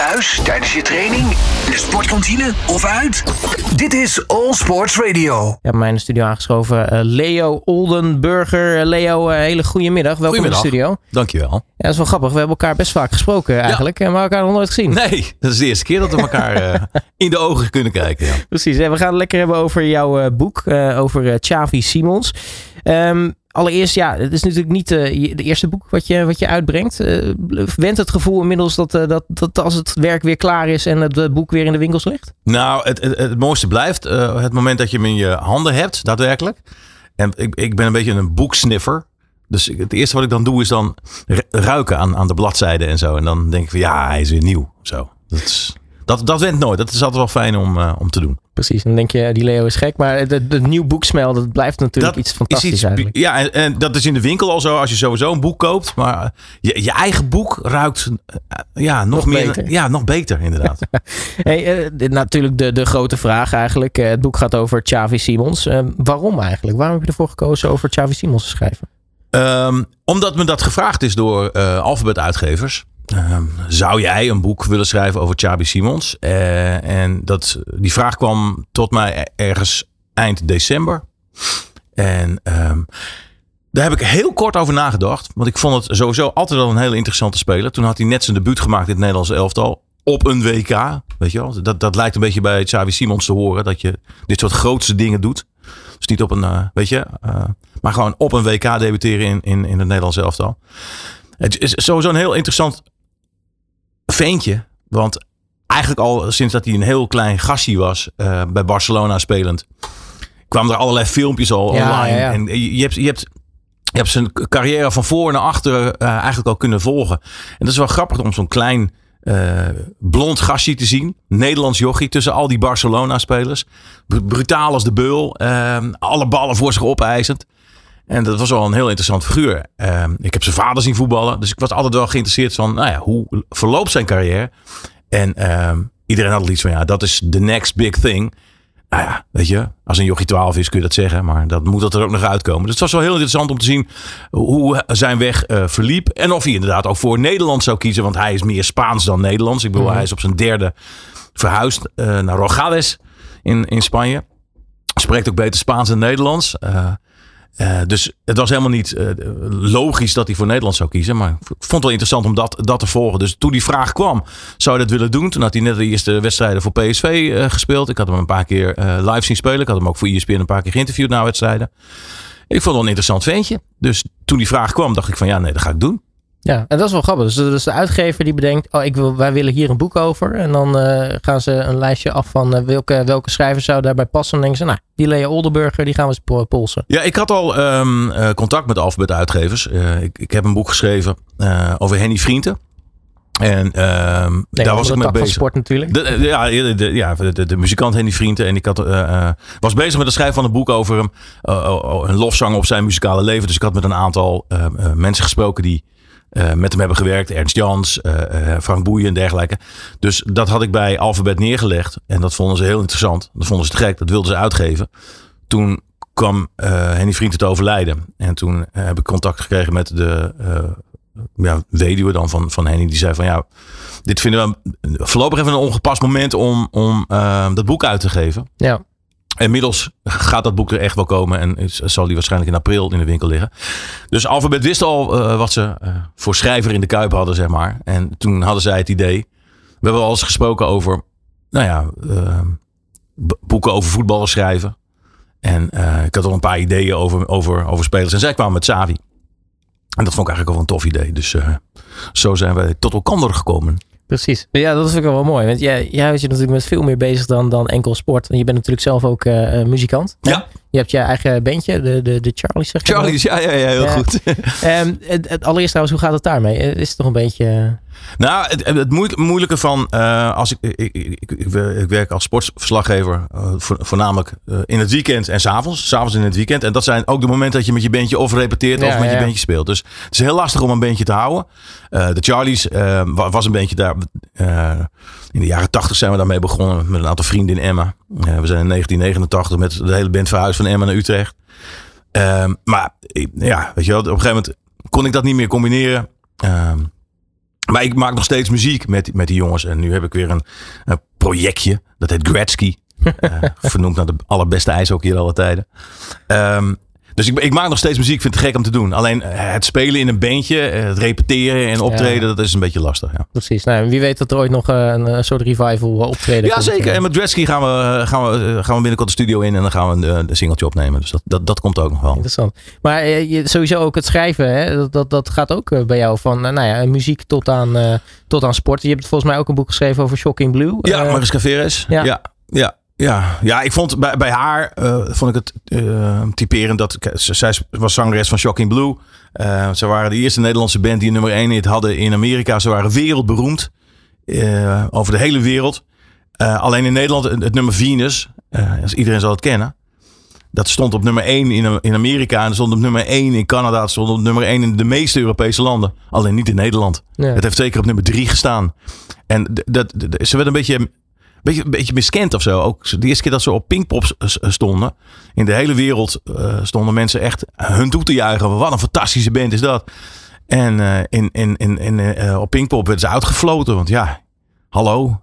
Thuis, tijdens je training, in de sportkantine of uit? Dit is All Sports Radio. Ja, mij in de studio aangeschoven uh, Leo Oldenburger. Uh, Leo, uh, hele goede middag. Welkom Goedemiddag. in de studio. Dankjewel. Ja, dat is wel grappig. We hebben elkaar best vaak gesproken eigenlijk. Ja. Maar elkaar nog nooit gezien. Nee, dat is de eerste keer dat we elkaar in de ogen kunnen kijken. Ja. Precies. En we gaan het lekker hebben over jouw boek. over Xavi Simons. Um, allereerst, ja, het is natuurlijk niet uh, de eerste boek wat je, wat je uitbrengt. Uh, went het gevoel inmiddels dat, uh, dat, dat als het werk weer klaar is en het boek weer in de winkels ligt? Nou, het, het, het mooiste blijft het moment dat je hem in je handen hebt, daadwerkelijk. En ik, ik ben een beetje een boeksniffer. Dus het eerste wat ik dan doe is dan ruiken aan, aan de bladzijden en zo. En dan denk ik van ja, hij is weer nieuw. Zo. Dat dat, dat went nooit. Dat is altijd wel fijn om, om te doen. Precies. Dan denk je, die Leo is gek. Maar het nieuw boeksmel, dat blijft natuurlijk dat iets fantastisch iets, eigenlijk. Ja, en, en, dat is in de winkel al zo. Als je sowieso een boek koopt. Maar je, je eigen boek ruikt uh, ja, nog, nog meer. Beter. Ja, nog beter inderdaad. hey, uh, natuurlijk de, de grote vraag eigenlijk. het boek gaat over Xavi Simons. waarom eigenlijk? Waarom heb je ervoor gekozen over Xavi Simons te schrijven? Um, omdat me dat gevraagd is door alfabet uitgevers. Uh, zou jij een boek willen schrijven over Xabi Simons? Uh, en dat, die vraag kwam tot mij ergens eind december. En um, daar heb ik heel kort over nagedacht. Want ik vond het sowieso altijd al een hele interessante speler. Toen had hij net zijn debuut gemaakt in het Nederlandse elftal. Op een WK. Weet je wel? Dat, dat lijkt een beetje bij Xavi Simons te horen. Dat je dit soort grootste dingen doet. Dus niet op een, uh, weet je. maar gewoon op een WK debuteren in, in, in het Nederlandse elftal. Het is sowieso een heel interessant veentje. Want eigenlijk al sinds dat hij een heel klein gastje was uh, bij Barcelona spelend. kwamen er allerlei filmpjes al ja, online. Ja, ja. En je, hebt, je, hebt, je hebt zijn carrière van voor naar achter uh, eigenlijk al kunnen volgen. En dat is wel grappig om zo'n klein uh, blond gastje te zien. Nederlands jochie tussen al die Barcelona spelers. Brutaal als de beul. alle ballen voor zich opeisend. En dat was wel een heel interessant figuur. Uh, ik heb zijn vader zien voetballen. Dus ik was altijd wel geïnteresseerd van, nou ja, hoe verloopt zijn carrière? En uh, iedereen had iets van, ja, dat is the next big thing. Nou ja, weet je, als een jochie 12 is kun je dat zeggen. Maar dat moet dat er ook nog uitkomen. Dus het was wel heel interessant om te zien hoe zijn weg uh, verliep. En of hij inderdaad ook voor Nederland zou kiezen. Want hij is meer Spaans dan Nederlands. Ik bedoel, mm. hij is op zijn derde verhuisd uh, naar Rogales in, in Spanje. Spreekt ook beter Spaans dan Nederlands. Uh, dus het was helemaal niet uh, logisch dat hij voor Nederland zou kiezen. Maar ik vond het wel interessant om dat, dat te volgen. Dus toen die vraag kwam, zou hij dat willen doen? Toen had hij net de eerste wedstrijden voor PSV uh, gespeeld. Ik had hem een paar keer live zien spelen. Ik had hem ook voor ESPN een paar keer geïnterviewd na wedstrijden. Ik vond het wel een interessant ventje. Dus toen die vraag kwam, dacht ik van ja, nee, dat ga ik doen. Ja, en dat is wel grappig. Dus, dus de uitgever die bedenkt, oh, ik wil, wij willen hier een boek over. En dan uh, gaan ze een lijstje af van uh, welke, welke schrijvers zou daarbij passen. En dan denken ze, nou, die Lea Oldenburger, die gaan we eens polsen. Ja, ik had al um, uh, contact met alfabet uitgevers. ik, ik heb een boek geschreven over Henny Vrienden. En um, nee, daar was ik mee bezig. sport natuurlijk. De, de, ja, de, de, ja de, de, de, muzikant Henny Vrienden. En ik had, uh, was bezig met het schrijven van een boek over hem. Uh, een lofzang op zijn muzikale leven. Dus ik had met een aantal mensen gesproken die uh, met hem hebben gewerkt. Ernst Jans, uh, Frank Boeien en dergelijke. Dus dat had ik bij Alphabet neergelegd. En dat vonden ze heel interessant. Dat vonden ze te gek. Dat wilden ze uitgeven. Toen kwam Henny Vriend te overlijden. En toen heb ik contact gekregen met de ja, weduwe dan van, van Henny. Die zei van ja, dit vinden we voorlopig even een ongepast moment om, om dat boek uit te geven. Ja. Inmiddels gaat dat boek er echt wel komen en zal die waarschijnlijk in april in de winkel liggen. Dus Alphabet wist al uh, wat ze uh, voor schrijver in de kuip hadden, zeg maar. En toen hadden zij het idee. We hebben al eens gesproken over, nou ja, uh, boeken over voetballers schrijven. En ik had al een paar ideeën over, over, over spelers. En zij kwamen met Savi. En dat vond ik eigenlijk al een tof idee. Dus zo zijn wij tot elkaar gekomen. Precies. Ja, dat vind ik wel mooi. Want jij, jij houdt je natuurlijk met veel meer bezig dan, dan enkel sport. En je bent natuurlijk zelf ook uh, muzikant. Ja. Hè? Je hebt je eigen bandje, de, de, de Charlies. Zeg Charlies, ja, ja, ja, heel goed. um, het, het, allereerst trouwens, hoe gaat het daarmee? Is het toch een beetje... Nou, het, het moeilijke van uh, als ik ik, ik, ik, ik, werk als sportverslaggever uh, voornamelijk uh, in het weekend en s'avonds. S'avonds in het weekend. En dat zijn ook de momenten dat je met je bandje of repeteert ja, of met ja, je bandje speelt. Dus het is heel lastig om een bandje te houden. de Charlies was een beetje daar. in de jaren tachtig zijn we daarmee begonnen met een aantal vrienden in Emma. we zijn in 1989 met de hele band verhuisd van Emma naar Utrecht. maar ja, weet je wel, op een gegeven moment kon ik dat niet meer combineren. Maar ik maak nog steeds muziek met, met die jongens. En nu heb ik weer een, een projectje. Dat heet Gretzky. uh, vernoemd naar de allerbeste ijshockey alle tijden. Um, dus ik, ik, maak nog steeds muziek. Ik vind het gek om te doen. Alleen eh, het spelen in een bandje, eh, het repeteren en optreden, dat is een beetje lastig. Ja. Precies. Nou, wie weet dat er ooit nog een, een soort revival optreden Ja, zeker. En met Dredsky gaan we, gaan, we, gaan we binnenkort de studio in en dan gaan we een, een singeltje opnemen. Dus dat, dat, dat komt ook nog wel. Interessant. Maar je, sowieso ook het schrijven, hè? Dat, dat, dat gaat ook bij jou van nou ja, muziek tot aan, tot aan sport. Je hebt volgens mij ook een boek geschreven over Shocking Blue. Ja, uh, Mariska Veres. Ja. ja. ja. Ja, ja, ik vond bij, bij haar uh, vond ik het uh, typerend dat zij was zangeres van Shocking Blue. Uh, ze waren de eerste Nederlandse band die nummer 1 hit hadden in Amerika. Ze waren wereldberoemd over de hele wereld. alleen in Nederland het, nummer Venus, als iedereen zal het kennen. Dat stond op nummer 1 in, in Amerika en stond op nummer 1 in Canada. Het stond op nummer 1 in de meeste Europese landen. Alleen niet in Nederland. Ja. Het heeft zeker op nummer 3 gestaan. En dat, dat, ze werd een beetje beetje, beetje miskend of zo. Ook de eerste keer dat ze op Pinkpop stonden. In de hele wereld uh, stonden mensen echt hun toe te juichen. Wat een fantastische band is dat. En uh, in, in, in, in, uh, op Pinkpop werden ze uitgefloten. Want ja, hallo.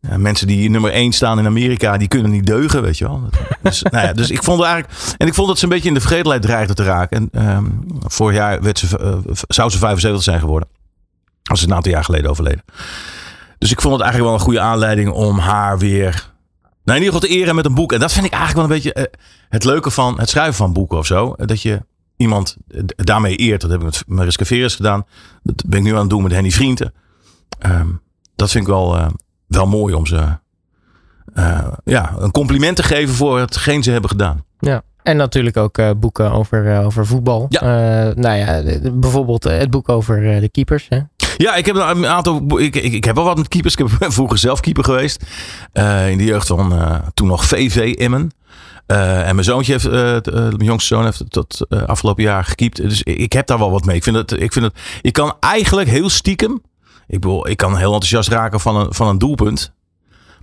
mensen die nummer 1 staan in Amerika, die kunnen niet deugen, weet je wel. Dus, nou ja, dus ik vond eigenlijk. En ik vond dat ze een beetje in de vergetelheid dreigde te raken. En um, vorig jaar werd ze, zou ze 75 zijn geworden. Als ze een aantal jaar geleden overleden. Dus ik vond het eigenlijk wel een goede aanleiding om haar weer. Nou, in ieder geval te eren met een boek. En dat vind ik eigenlijk wel een beetje uh, het leuke van het schrijven van boeken of zo. Dat je iemand daarmee eert. Dat heb ik met Mariska Veres gedaan. Dat ben ik nu aan het doen met Henny Vrienden. Um, dat vind ik wel, uh, wel mooi om ze uh, ja, een compliment te geven voor hetgeen ze hebben gedaan. Ja. En natuurlijk ook uh, boeken over, over voetbal. Ja. Nou ja, bijvoorbeeld het boek over de keepers. Hè? Ja, ik heb een aantal. Ik, ik, ik heb wel wat met keepers. Ik heb vroeger zelf keeper geweest. in de jeugd van toen nog VV Emmen. en mijn zoontje heeft, mijn jongste zoon heeft tot afgelopen jaar gekiept. Dus ik, ik, heb daar wel wat mee. Ik vind het, ik vind het, ik kan eigenlijk heel stiekem. Ik, bedoel, ik kan heel enthousiast raken van een, van een doelpunt.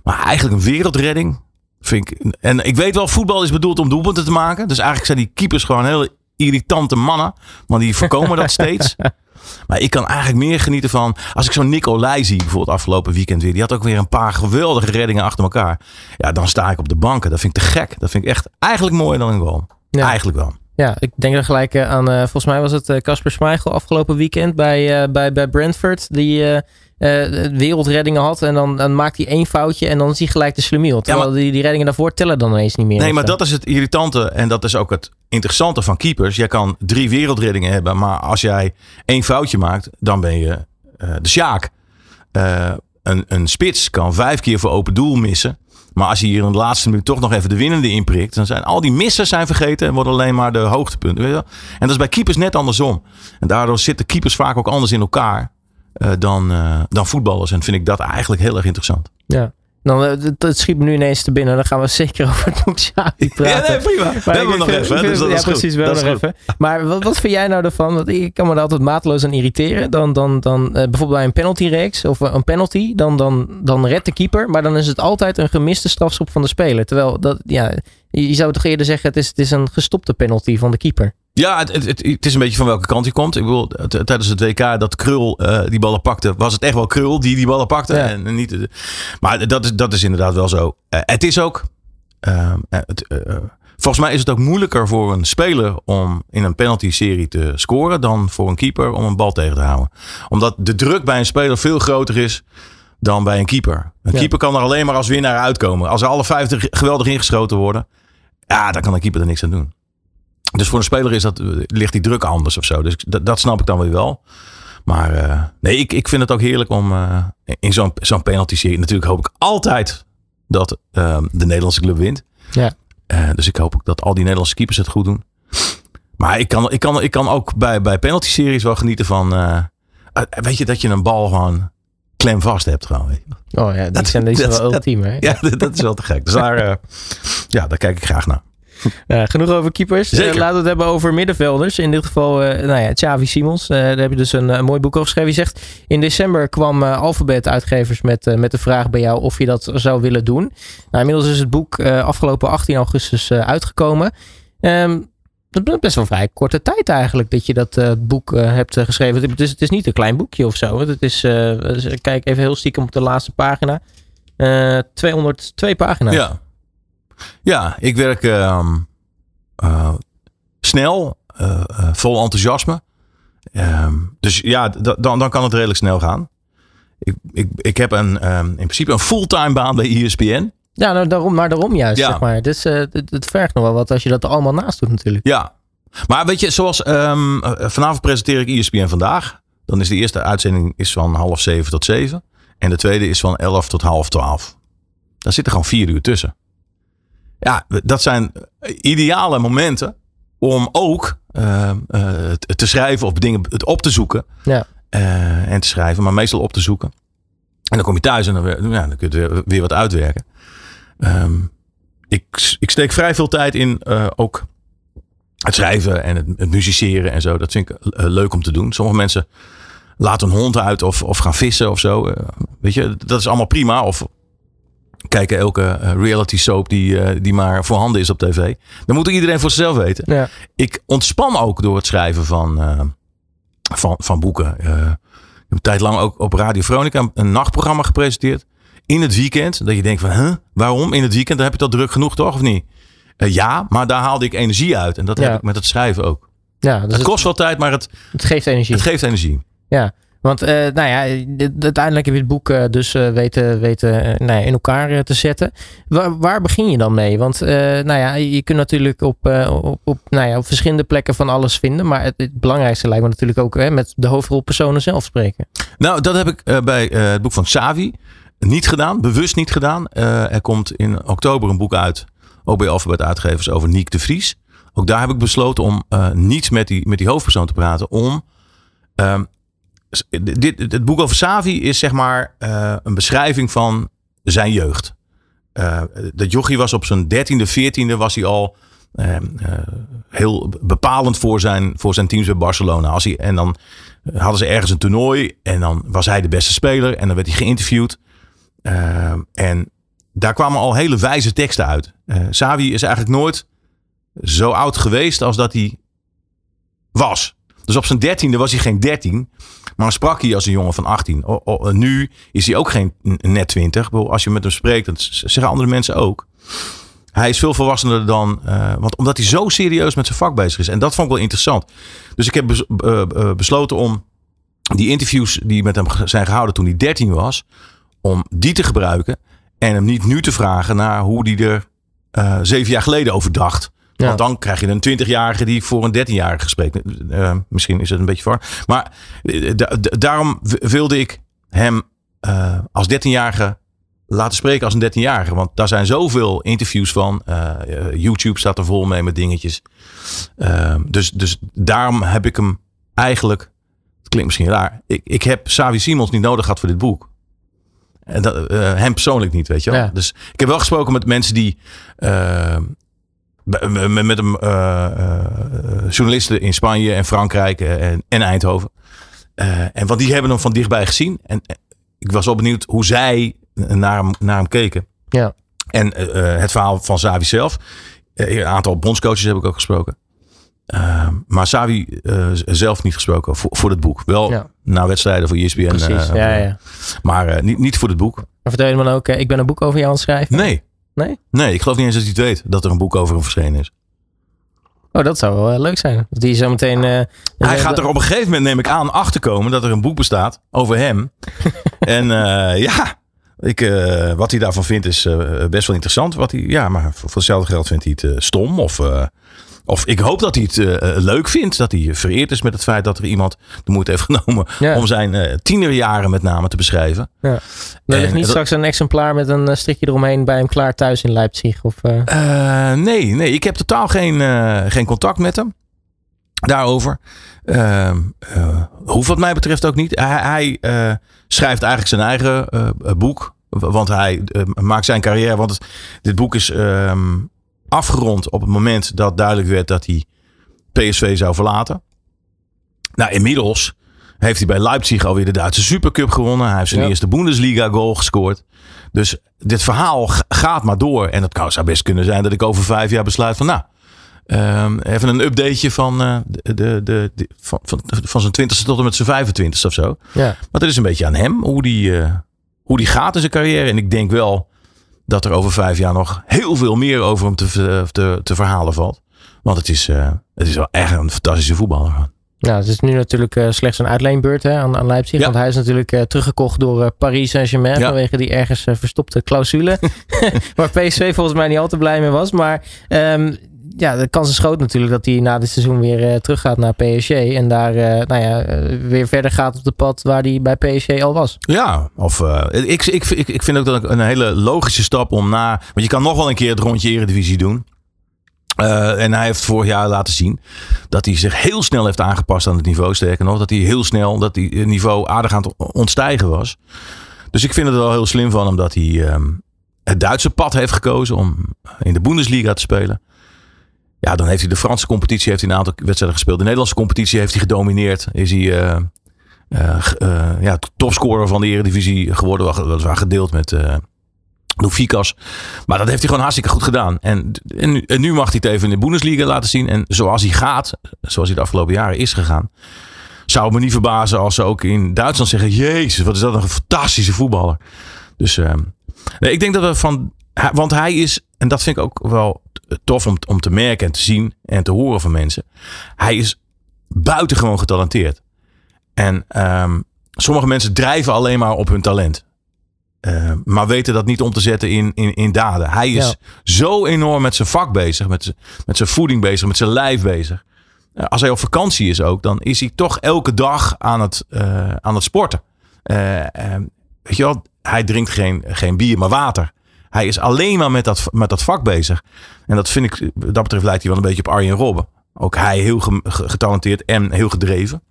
Maar eigenlijk een wereldredding Vind ik, en ik weet wel, voetbal is bedoeld om doelpunten te maken. Dus eigenlijk zijn die keepers gewoon heel irritante mannen. Maar die voorkomen dat steeds. Maar ik kan eigenlijk meer genieten van. Als ik zo'n Nicolai zie, bijvoorbeeld afgelopen weekend weer. Die had ook weer een paar geweldige reddingen achter elkaar. Ja, dan sta ik op de banken. Dat vind ik te gek. Dat vind ik echt eigenlijk mooier dan een goal. Ja. Eigenlijk wel. Ja, ik denk er gelijk eh, aan. Uh, volgens mij was het eh, Casper uh, Schmeichel afgelopen weekend bij, uh, bij, bij Brentford. Die wereldreddingen had. En dan, dan maakt hij één foutje en dan is hij gelijk de slemiel. Terwijl ja, maar, die, die reddingen daarvoor tellen dan ineens niet meer. Nee, maar dat is het irritante en dat is ook het interessante van keepers. Jij kan drie wereldreddingen hebben, maar als jij één foutje maakt, dan ben je uh, de Sjaak. Uh, een, een spits kan vijf keer voor open doel missen. Maar als je hier in de laatste minuut toch nog even de winnende inprikt, dan zijn al die missen zijn vergeten en worden alleen maar de hoogtepunten. Weet je wel? En dat is bij keepers net andersom. En daardoor zitten keepers vaak ook anders in elkaar. Uh, dan, uh, dan voetballers. En vind ik dat eigenlijk heel erg interessant. Ja. Dan, uh, het schiet me nu ineens te binnen. Dan gaan we zeker over Xavi praten. Ja, nee, prima. Maar we hebben nog even. Dus dat ja, is precies. We hebben nog even. Maar wat, wat vind jij nou ervan? Want ik kan me er altijd mateloos aan irriteren. Dan, dan, dan uh, bijvoorbeeld bij een penaltyreeks of een penalty. Dan, dan, dan redt de keeper. Maar dan is het altijd een gemiste strafschop van de speler. Terwijl dat, ja, je zou toch eerder zeggen: het is, het is een gestopte penalty van de keeper. Ja, het, het, het, is een beetje van welke kant hij komt. Ik bedoel, tijdens het WK dat Krul uh, die ballen pakte, was het echt wel Krul die die ballen pakte. Ja. En, niet, uh, maar dat is, dat is inderdaad wel zo. Uh, het is ook. Ehm, volgens mij is het ook moeilijker voor een speler om in een penalty-serie te scoren dan voor een keeper om een bal tegen te houden. Omdat de druk bij een speler veel groter is dan bij een keeper. Een ja. keeper kan er alleen maar als winnaar uitkomen. Als er alle 50 geweldig ingeschoten worden, ja, dan kan een keeper er niks aan doen. Dus voor een speler is dat, ligt die druk anders of zo. Dus dat, dat snap ik dan weer wel. Maar uh, nee, ik, ik vind het ook heerlijk om uh, in zo'n zo'n penalty-serie. Natuurlijk hoop ik altijd dat uh, de Nederlandse club wint. Ja. dus ik hoop ook dat al die Nederlandse keepers het goed doen. Maar ik kan, ik kan, ik kan ook bij, bij penalty-series wel genieten van. weet je dat je een bal gewoon klem vast hebt gewoon. Weet je. Oh ja, die dat, zijn deze wel ultiem hè? Ja, dat, dat, is wel te gek. Dus daar, ja, daar kijk ik graag naar. Uh, genoeg over keepers. Uh, laten we het hebben over middenvelders. In dit geval, uh, nou ja, Xavi Simons. daar heb je dus een, een, mooi boek over geschreven. Je zegt, in december kwam Alphabet uitgevers met, met de vraag bij jou of je dat zou willen doen. Nou, inmiddels is het boek afgelopen 18 augustus uitgekomen. Um, dat is best wel vrij korte tijd eigenlijk dat je dat uh, boek uh, hebt uh, geschreven. Het is, het is niet een klein boekje of zo. Het is, kijk even heel stiekem op de laatste pagina. 202 pagina's. Ja, ja ik werk ehm, snel, vol enthousiasme. Ehm, dus ja, dan, dan kan het redelijk snel gaan. Ik, ik, ik heb een, um, in principe een fulltime baan bij ESPN. Ja, nou, daarom, maar daarom juist, ja. zeg maar. Dus het, het, vergt nog wel wat als je dat allemaal naast doet natuurlijk. Ja, maar weet je, zoals um, vanavond presenteer ik ESPN Vandaag. Dan is de eerste uitzending is van half zeven tot zeven. En de tweede is van elf tot half twaalf. Daar zitten gewoon vier uur tussen. Ja, dat zijn ideale momenten om ook uh, uh, te schrijven of dingen het op te zoeken. Ja. Uh, en te schrijven, maar meestal op te zoeken. En dan kom je thuis en dan, ja, dan kun je weer, weer wat uitwerken. Um, ik, ik steek vrij veel tijd in ook het schrijven en het, het musiceren en zo. Dat vind ik leuk om te doen. Sommige mensen laten een hond uit of, of gaan vissen of zo. weet je, dat is allemaal prima. Of kijken elke eh, reality soap die, uh, die maar voorhanden is op tv. Dan moet iedereen voor zichzelf weten. Ja. Ik ontspan ook door het schrijven van, uh, van, van boeken. ik heb een tijd lang ook op Radio Veronica een nachtprogramma gepresenteerd. In het weekend. Dat je denkt van, huh, waarom? In het weekend dan heb je dat druk genoeg toch of niet? ja, maar daar haalde ik energie uit. En dat heb ik met het schrijven ook. Ja, dus het kost wel tijd, maar het, het geeft energie. Het geeft energie. Ja, want uh, nou ja, uiteindelijk heb je het boek uh, dus uh, weten, weten nou ja, in elkaar te zetten. Waar, begin je dan mee? Want nou ja, je kunt natuurlijk op, op, op, nou ja, op verschillende plekken van alles vinden. Maar het, belangrijkste lijkt me natuurlijk ook hè, met de hoofdrolpersonen zelf spreken. Nou, dat heb ik bij het boek van Xavi niet gedaan. Bewust niet gedaan. er komt in oktober een boek uit. Ook bij Alphabet Uitgevers over Niek de Vries. Ook daar heb ik besloten om niet met die, met die hoofdpersoon te praten. Om... Ehm, dit, het boek over Savi is zeg maar uh, een beschrijving van zijn jeugd. Uh, dat jochie was op zijn dertiende, veertiende was hij al uh, heel bepalend voor zijn, voor zijn teams bij Barcelona. Als hij, en dan hadden ze ergens een toernooi en dan was hij de beste speler en dan werd hij geïnterviewd. en daar kwamen al hele wijze teksten uit. Savi is eigenlijk nooit zo oud geweest als dat hij was. Dus op zijn dertiende was hij geen dertien. Maar sprak hij als een jongen van 18. nu is hij ook geen net 20. Als je met hem spreekt, dat zeggen andere mensen ook. Hij is veel volwassener dan. Uh, want omdat hij zo serieus met zijn vak bezig is. En dat vond ik wel interessant. Dus ik heb uh, besloten om die interviews die met hem zijn gehouden toen hij 13 was. Om die te gebruiken. En hem niet nu te vragen naar hoe hij er zeven jaar geleden over dacht. Want dan krijg je een 20-jarige die voor een 13-jarige spreekt. Uh, misschien is het een beetje voor. Maar uh, daarom wilde ik hem uh, als 13-jarige laten spreken als een 13-jarige. Want daar zijn zoveel interviews van. YouTube staat er vol mee met dingetjes. Dus, dus daarom heb ik hem eigenlijk. Het klinkt misschien raar. Ik, ik heb Savi Simons niet nodig gehad voor dit boek. En dat, hem persoonlijk niet, weet je wel. Dus ik heb wel gesproken met mensen die met een uh, journalisten in Spanje en Frankrijk en, en Eindhoven. en want die hebben hem van dichtbij gezien. En ik was wel benieuwd hoe zij naar hem, naar hem keken. Ja. En het verhaal van Savi zelf. een aantal bondscoaches heb ik ook gesproken. maar Savi zelf niet gesproken voor, voor het boek. Wel ja. na wedstrijden voor ESPN. Precies, ja, ja. Maar niet, niet voor het boek. Maar vertel je dan ook, ik ben een boek over jou aan het schrijven? Nee. Nee? Nee, ik geloof niet eens dat hij het weet dat er een boek over hem verschenen is. Oh, dat zou wel uh, leuk zijn. Dat hij zo meteen. Uh, hij gaat er op een gegeven moment, neem ik aan, achter komen dat er een boek bestaat over hem. en ja, ik, wat hij daarvan vindt is best wel interessant. Wat hij, ja, maar voor, voor hetzelfde geld vindt hij het stom of of ik hoop dat hij het uh, leuk vindt. Dat hij vereerd is met het feit dat er iemand de moeite heeft genomen. om zijn uh, tienerjaren met name te beschrijven. Ja. Er ligt niet straks een exemplaar met een strikje eromheen bij hem klaar thuis in Leipzig? Of, nee, nee, ik heb totaal geen, geen contact met hem. Daarover. Ehm, hoeft wat mij betreft ook niet. Hij, hij schrijft eigenlijk zijn eigen boek. Want hij maakt zijn carrière. Want dit boek is. Ehm, afgerond op het moment dat duidelijk werd dat hij PSV zou verlaten. Nou, inmiddels heeft hij bij Leipzig alweer de Duitse Supercup gewonnen. Hij heeft zijn eerste Bundesliga goal gescoord. Dus dit verhaal gaat maar door. En het zou best kunnen zijn dat ik over vijf jaar besluit van nou, Ehm, even een updateje van, uh, de, de, de, van, van, van zijn twintigste tot en met zijn 25 of zo. Ja. Maar het is een beetje aan hem hoe die, uh, hoe die gaat in zijn carrière. En ik denk wel dat er over vijf jaar nog heel veel meer over hem te, te, te verhalen valt. Want het is, uh, het is wel echt een fantastische voetballer. Nou, het is nu natuurlijk uh, slechts een uitleenbeurt hè, aan, aan Leipzig. Ja. Want hij is natuurlijk uh, teruggekocht door Paris Saint-Germain. Ja. Vanwege die ergens verstopte clausule. waar PSV volgens mij niet al te blij mee was. Maar um, ja, de kans is groot natuurlijk dat hij na dit seizoen weer teruggaat naar PSG. En daar nou ja, weer verder gaat op de pad waar hij bij PSG al was. Ja, of ik, ik, ik, ik vind ook dat een hele logische stap om na... Want je kan nog wel een keer het rondje Eredivisie doen. Uh, en hij heeft vorig jaar laten zien dat hij zich heel snel heeft aangepast aan het niveau. Sterker nog, dat hij heel snel dat hij niveau aardig aan het ontstijgen was. Dus ik vind het wel heel slim van hem dat hij um, het Duitse pad heeft gekozen om in de Bundesliga te spelen. Ja, dan heeft hij de Franse competitie heeft hij een aantal wedstrijden gespeeld. De Nederlandse competitie heeft hij gedomineerd. Is hij uh, uh, ja, topscorer van de Eredivisie geworden. Weliswaar gedeeld met Fikas. Maar dat heeft hij gewoon hartstikke goed gedaan. En, en, nu, mag hij het even in de Bundesliga laten zien. En zoals hij gaat, zoals hij de afgelopen jaren is gegaan. Zou me niet verbazen als ze ook in Duitsland zeggen: Jezus, wat is dat een fantastische voetballer. Dus uh, nee, ik denk dat we van. Want hij is, en dat vind ik ook wel tof om, om te merken en te zien en te horen van mensen. Hij is buitengewoon getalenteerd. En um, sommige mensen drijven alleen maar op hun talent. Uh, maar weten dat niet om te zetten in, in, in daden. Hij is ja. zo enorm met zijn vak bezig, met zijn, met zijn voeding bezig, met zijn lijf bezig. Uh, als hij op vakantie is ook, dan is hij toch elke dag aan het, uh, aan het sporten. weet je wel, hij drinkt geen, geen bier, maar water. Hij is alleen maar met dat, met dat vak bezig. En dat vind ik, dat betreft lijkt hij wel een beetje op Arjen Robben. Ook hij heel getalenteerd en heel gedreven.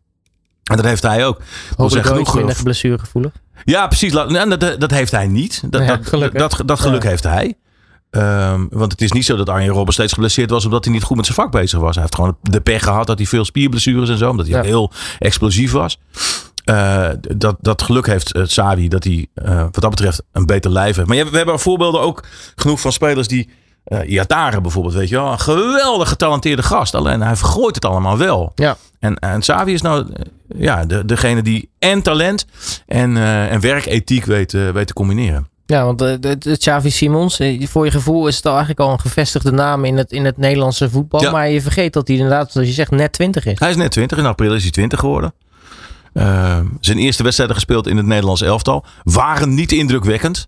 En dat heeft hij ook. Hopelijk genoeg minder blessuregevoelig. Ja, precies. Dat, dat, dat heeft hij niet. Dat, ja, dat, dat, dat, geluk ja. heeft hij. Um, want het is niet zo dat Arjen Robben steeds geblesseerd was omdat hij niet goed met zijn vak bezig was. Hij heeft gewoon de pech gehad dat hij veel spierblessures en zo, omdat hij ja. heel explosief was. Uh, dat, dat geluk heeft uh, Savi dat hij uh, wat dat betreft een beter lijf heeft. Maar we hebben voorbeelden ook genoeg van spelers die uh, Iatare bijvoorbeeld, weet je wel. Een geweldig getalenteerde gast. Alleen hij vergooit het allemaal wel. Ja. En, en Savi is nou ja, de, degene die en talent en, en werkethiek weet, weet te combineren. Ja, want de Xavi Simons, voor je gevoel is het al eigenlijk al een gevestigde naam in het, in het Nederlandse voetbal. Ja. Maar je vergeet dat hij inderdaad, zoals je zegt, net 20 is. Hij is net 20. In april is hij 20 geworden. Uh, zijn eerste wedstrijden gespeeld in het Nederlands elftal. Waren niet indrukwekkend.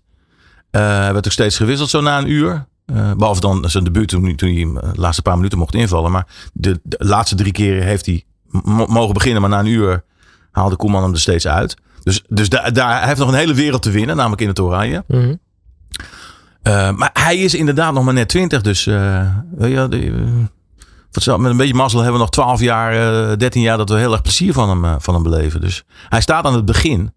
Uh, werd ook steeds gewisseld zo na een uur. Uh, behalve dan zijn debuut toen, toen hij de laatste paar minuten mocht invallen. Maar de, de laatste drie keren heeft hij mogen beginnen. Maar na een uur haalde Koeman hem er steeds uit. Dus, dus daar, daar hij heeft nog een hele wereld te winnen. Namelijk in het Oranje. Mm -hmm. uh, maar hij is inderdaad nog maar net 20. Dus uh, ja, de, met een beetje mazzel hebben we nog 12 jaar, 13 jaar dat we heel erg plezier van hem, van hem beleven. Dus hij staat aan het begin.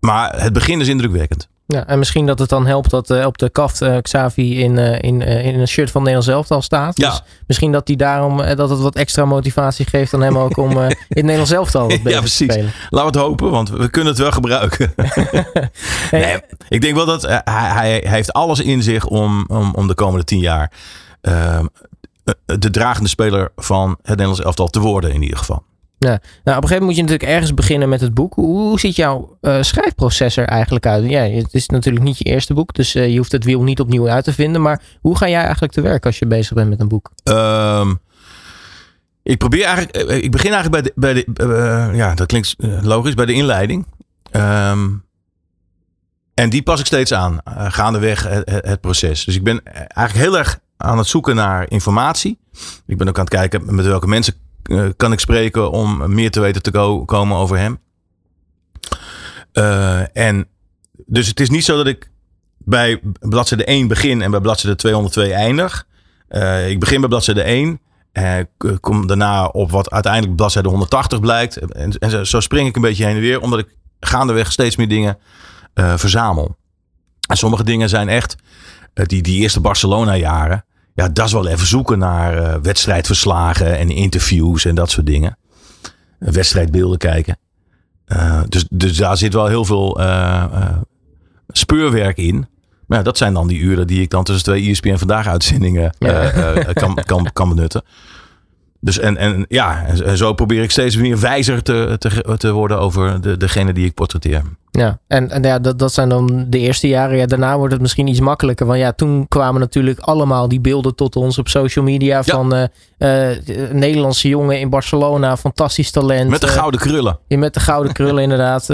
maar het begin is indrukwekkend. Ja, en misschien dat het dan helpt dat uh, op de kaft uh, Xavi in, uh, in, in een shirt van Nederland zelf al staat. Ja. Dus misschien dat hij daarom dat het wat extra motivatie geeft aan hem ook om in het Nederlands zelf al ja, precies. te spelen. Laten we het hopen, want we kunnen het wel gebruiken. hey. nee, ik denk wel dat hij, hij heeft alles in zich om, om, om de komende tien jaar ehm, de dragende speler van het Nederlands elftal te worden in ieder geval. Ja. Nou, op een gegeven moment moet je natuurlijk ergens beginnen met het boek. Hoe, ziet jouw uh, schrijfproces er eigenlijk uit? Ja, het is natuurlijk niet je eerste boek, dus uh, je hoeft het wiel niet opnieuw uit te vinden. Maar hoe ga jij eigenlijk te werk als je bezig bent met een boek? Um, ik probeer eigenlijk, ik begin eigenlijk bij de, bij de uh, ja, dat klinkt logisch, bij de inleiding. Um, en die pas ik steeds aan, gaandeweg het, het proces. Dus ik ben eigenlijk heel erg aan het zoeken naar informatie. Ik ben ook aan het kijken met welke mensen uh, kan ik spreken om meer te weten te komen over hem. Uh, en dus het is niet zo dat ik bij bladzijde 1 begin en bij bladzijde 202 eindig. Uh, ik begin bij bladzijde 1. En kom daarna op wat uiteindelijk bladzijde 180 blijkt. En, en zo spring ik een beetje heen en weer, omdat ik gaandeweg steeds meer dingen verzamel. En sommige dingen zijn echt, die, die eerste Barcelona-jaren ja, dat is wel even zoeken naar uh, wedstrijdverslagen en interviews en dat soort dingen. Wedstrijdbeelden kijken. Uh, dus, dus daar zit wel heel veel speurwerk in. Maar ja, dat zijn dan die uren die ik dan tussen twee ESPN Vandaag uitzendingen eh, eh, kan, kan, kan benutten. Dus en, en ja, en, zo probeer ik steeds meer wijzer te, te, te worden over de, degene die ik portretteer. Ja, en, en ja, dat, dat zijn dan de eerste jaren. Ja, daarna wordt het misschien iets makkelijker. Want ja, toen kwamen natuurlijk allemaal die beelden tot ons op social media. Van eh eh, Nederlandse jongen in Barcelona, fantastisch talent. Met de Eh, gouden krullen. ja, met de gouden krullen inderdaad.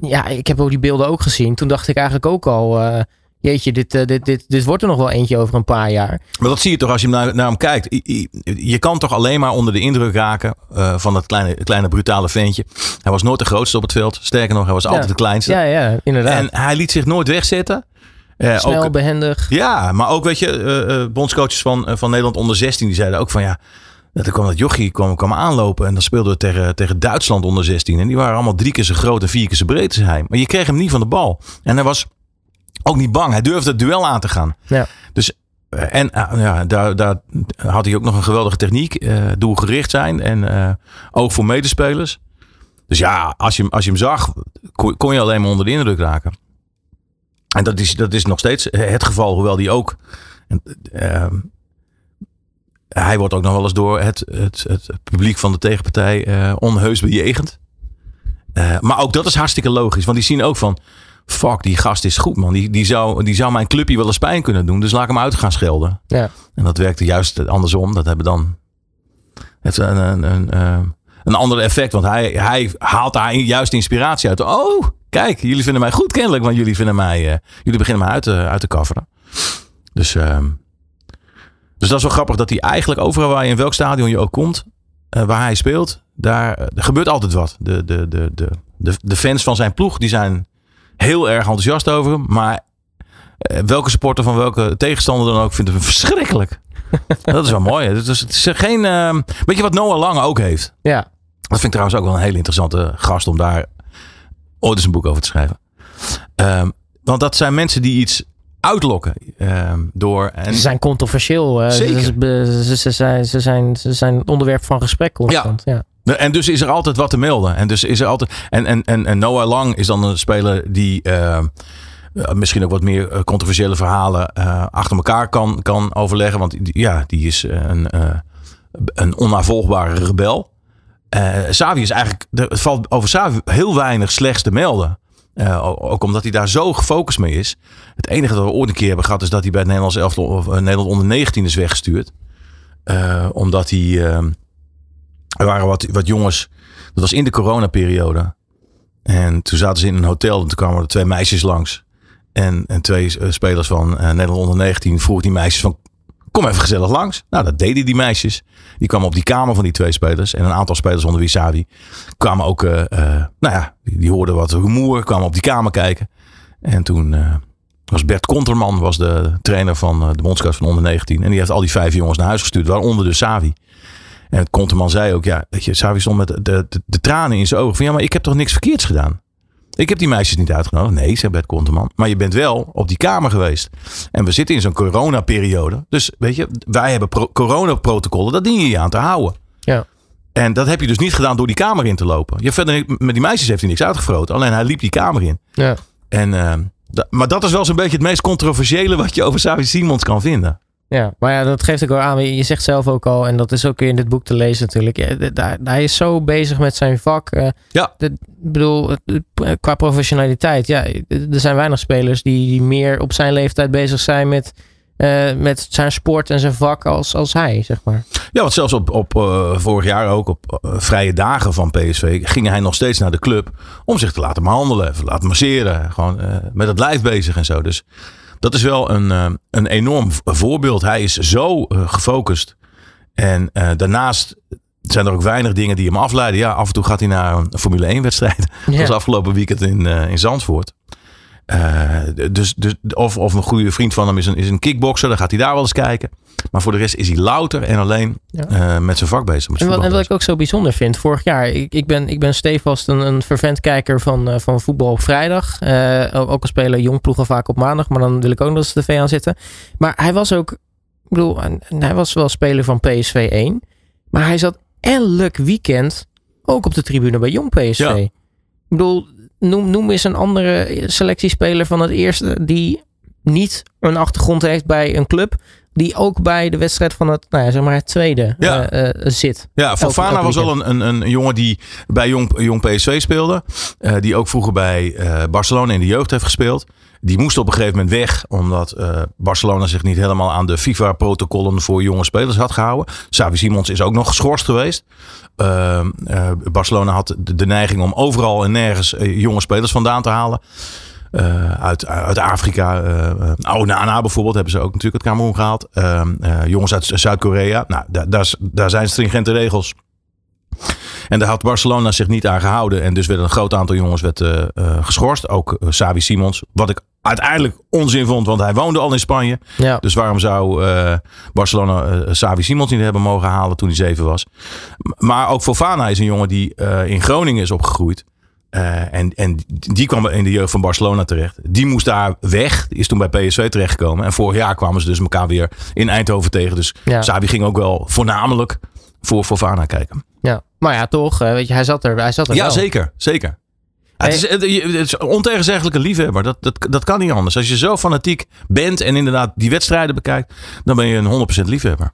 Ja, ik heb ook die beelden ook gezien. Toen dacht ik eigenlijk ook al... jeetje, dit, eh, dit, dit, dit wordt er nog wel eentje over een paar jaar. Maar dat zie je toch als je naar, naar hem kijkt. Je kan toch alleen maar onder de indruk raken eh, van dat kleine, kleine brutale ventje. Hij was nooit de grootste op het veld. Sterker nog, hij was altijd de kleinste. Ja, ja, inderdaad. En hij liet zich nooit wegzetten. Eh, Snel, ook, behendig. ja, maar ook weet je, eh, bondscoaches van, van Nederland onder 16 die zeiden ook van ja. Dat kwam dat jochie kwam, kwam aanlopen en dan speelden we tegen, tegen Duitsland onder 16. En die waren allemaal drie keer zo groot en vier keer zo breed als hij. Maar je kreeg hem niet van de bal. En hij was ook niet bang. Hij durfde het duel aan te gaan. Ja. Dus, eh, en eh, ja, daar, daar had hij ook nog een geweldige techniek. eh, doelgericht zijn en oog voor medespelers. Dus ja, als je, hem- als je hem zag, kon, kon je alleen maar onder de indruk raken. En dat is, dat is nog steeds het geval, hoewel die ook. ehm, hij wordt ook nog wel eens door het, het, het publiek van de tegenpartij onheus bejegend. Maar ook dat is hartstikke logisch, want die zien ook van. Fuck, die gast is goed, man. Die, die, zou, die zou mijn clubje wel eens pijn kunnen doen. Dus laat ik hem uit gaan schelden. Ja. En dat werkte juist andersom. Dat hebben dan. Het een, een, een, eh, een ander effect. Want hij, hij haalt daar juist inspiratie uit. Oh, kijk, jullie vinden mij goed kennelijk. Want jullie vinden mij. eh, jullie beginnen mij uit te, uit te coveren. Dus, ehm, dus dat is wel grappig dat hij eigenlijk overal waar je in welk stadion je ook komt. eh, waar hij speelt. Daar gebeurt altijd wat. De, de, de, de, de, de fans van zijn ploeg die zijn heel erg enthousiast over hem. Maar eh, welke supporter van welke tegenstander dan ook vindt hem verschrikkelijk. dat is wel mooi. Het is, het is geen. ehm, weet je wat Noah Lange ook heeft? Ja, Dat vind ik trouwens ook wel een hele interessante gast om daar ooit eens een boek over te schrijven. Ehm, want dat zijn mensen die iets uitlokken ehm, door. En, ze zijn controversieel. eh, Zeker. Ze, ze, ze, zijn, ze, zijn, ze zijn onderwerp van gesprek constant. Ja. En dus is er altijd wat te melden. En dus is er altijd. En, en, en, en Noah Lang is dan een speler die. ehm, eh, misschien ook wat meer eh, controversiële verhalen eh, achter elkaar kan, kan overleggen. Want ja, die is eh, een, eh, een onnavolgbare rebel. Eh Savi is eigenlijk. Het valt over Savi heel weinig slechts te melden. Eh, ook omdat hij daar zo gefocust mee is. Het enige dat we ooit een keer hebben gehad is dat hij bij het Nederlands elftal of eh, Nederland onder 19 is weggestuurd. Eh, omdat hij. ehm, er waren wat, wat jongens. Dat was in de coronaperiode. En toen zaten ze in een hotel. En toen kwamen er twee meisjes langs. En, en twee eh, spelers van eh, Nederland onder 19 vroegen die meisjes van... Kom even gezellig langs. Nou, dat deden die meisjes. Die kwamen op die kamer van die twee spelers. En een aantal spelers onder wie Savi kwamen ook... eh, nou ja, die, die hoorden wat rumoer. Kwamen op die kamer kijken. En toen was Bert Konterman was de trainer van de bondscoach van onder 19. En die heeft al die vijf jongens naar huis gestuurd. Waaronder dus Savi. En het Konterman zei ook, ja, weet je, Savi stond met de, de, de tranen in zijn ogen. Van ja, maar ik heb toch niks verkeerds gedaan? Ik heb die meisjes niet uitgenodigd. Nee, zei Bert Konterman. Maar je bent wel op die kamer geweest. En we zitten in zo'n coronaperiode. Dus weet je, wij hebben pro- coronaprotocollen. Dat dien je je aan te houden. Ja. En dat heb je dus niet gedaan door die kamer in te lopen. Je verder met die meisjes heeft hij niks uitgefroten. Alleen hij liep die kamer in. Ja. En, eh, da- maar dat is wel zo'n beetje het meest controversiële wat je over Savi Simons kan vinden. Ja, maar ja, dat geeft ook wel aan. Je zegt zelf ook al, en dat is ook weer in dit boek te lezen natuurlijk. Ja, daar- hij is zo bezig met zijn vak. eh, Ja. de- Ik bedoel, qua professionaliteit. Ja, er zijn weinig spelers die, die meer op zijn leeftijd bezig zijn met, eh, met zijn sport en zijn vak als, als hij, zeg maar. Ja, want zelfs op, op eh, vorig jaar ook op vrije dagen van PSV ging hij nog steeds naar de club om zich te laten behandelen, even laten masseren, gewoon eh, met het lijf bezig en zo. Dus dat is wel een, eh, een enorm voorbeeld. Hij is zo eh, gefocust. En eh, daarnaast zijn er ook weinig dingen die hem afleiden. Ja, af en toe gaat hij naar een Formule 1 wedstrijd. Dat was afgelopen weekend in, in Zandvoort. Dus, dus, of, of een goede vriend van hem is een, is een kickboxer. Dan gaat hij daar wel eens kijken. Maar voor de rest is hij louter en alleen Ja. eh, met zijn vak bezig. Met En wat, en voetbal wat ik ook zo bijzonder vind, vorig jaar, ik, ik ben, ik ben stevast een, een vervent kijker van, eh, van voetbal op vrijdag. Eh, ook al spelen jongploegen vaak op maandag, maar dan wil ik ook nog eens de tv aan zitten. Maar hij was ook, ik bedoel, hij was wel speler van PSV 1, maar hij zat elk weekend ook op de tribune bij jong PSV. Ja. Ik bedoel, noem, noem eens een andere selectiespeler van het eerste die niet een achtergrond heeft bij een club. Die ook bij de wedstrijd van het, nou ja, zeg maar het tweede Ja. eh, eh, zit. Ja, Fofana was wel weekend. een, een, een jongen die bij Jong, Jong PSV speelde. Eh, die ook vroeger bij Barcelona in de jeugd heeft gespeeld. Die moest op een gegeven moment weg. Omdat Barcelona zich niet helemaal aan de FIFA-protocollen voor jonge spelers had gehouden. Xavi Simons is ook nog geschorst geweest. Eh, eh, Barcelona had de, de neiging om overal en nergens jonge spelers vandaan te halen. Eh, uit, uit Afrika. uh, Onana bijvoorbeeld hebben ze ook natuurlijk het Cameroen gehaald. Eh, eh, jongens uit Zuid-Korea. Nou, daar, daar, zijn stringente regels. En daar had Barcelona zich niet aan gehouden. En dus werd een groot aantal jongens werd, geschorst. Ook Xavi Simons. Wat ik uiteindelijk onzin vond, want hij woonde al in Spanje. Ja. Dus waarom zou Barcelona Xavi Simons niet hebben mogen halen toen hij zeven was? Maar ook Fofana is een jongen die in Groningen is opgegroeid. Eh, en, en die kwam in de jeugd van Barcelona terecht. Die moest daar weg. Die is toen bij PSV terechtgekomen. En vorig jaar kwamen ze dus elkaar weer in Eindhoven tegen. Dus Ja. Xavi ging ook wel voornamelijk voor Fofana kijken. Ja. Maar ja, toch, eh, weet je, hij zat er, hij zat er Ja, wel. zeker. Zeker. Het, is, het is ontegenzeggelijke liefhebber. Dat, dat, dat kan niet anders. Als je zo fanatiek bent en inderdaad die wedstrijden bekijkt, dan ben je een 100% liefhebber.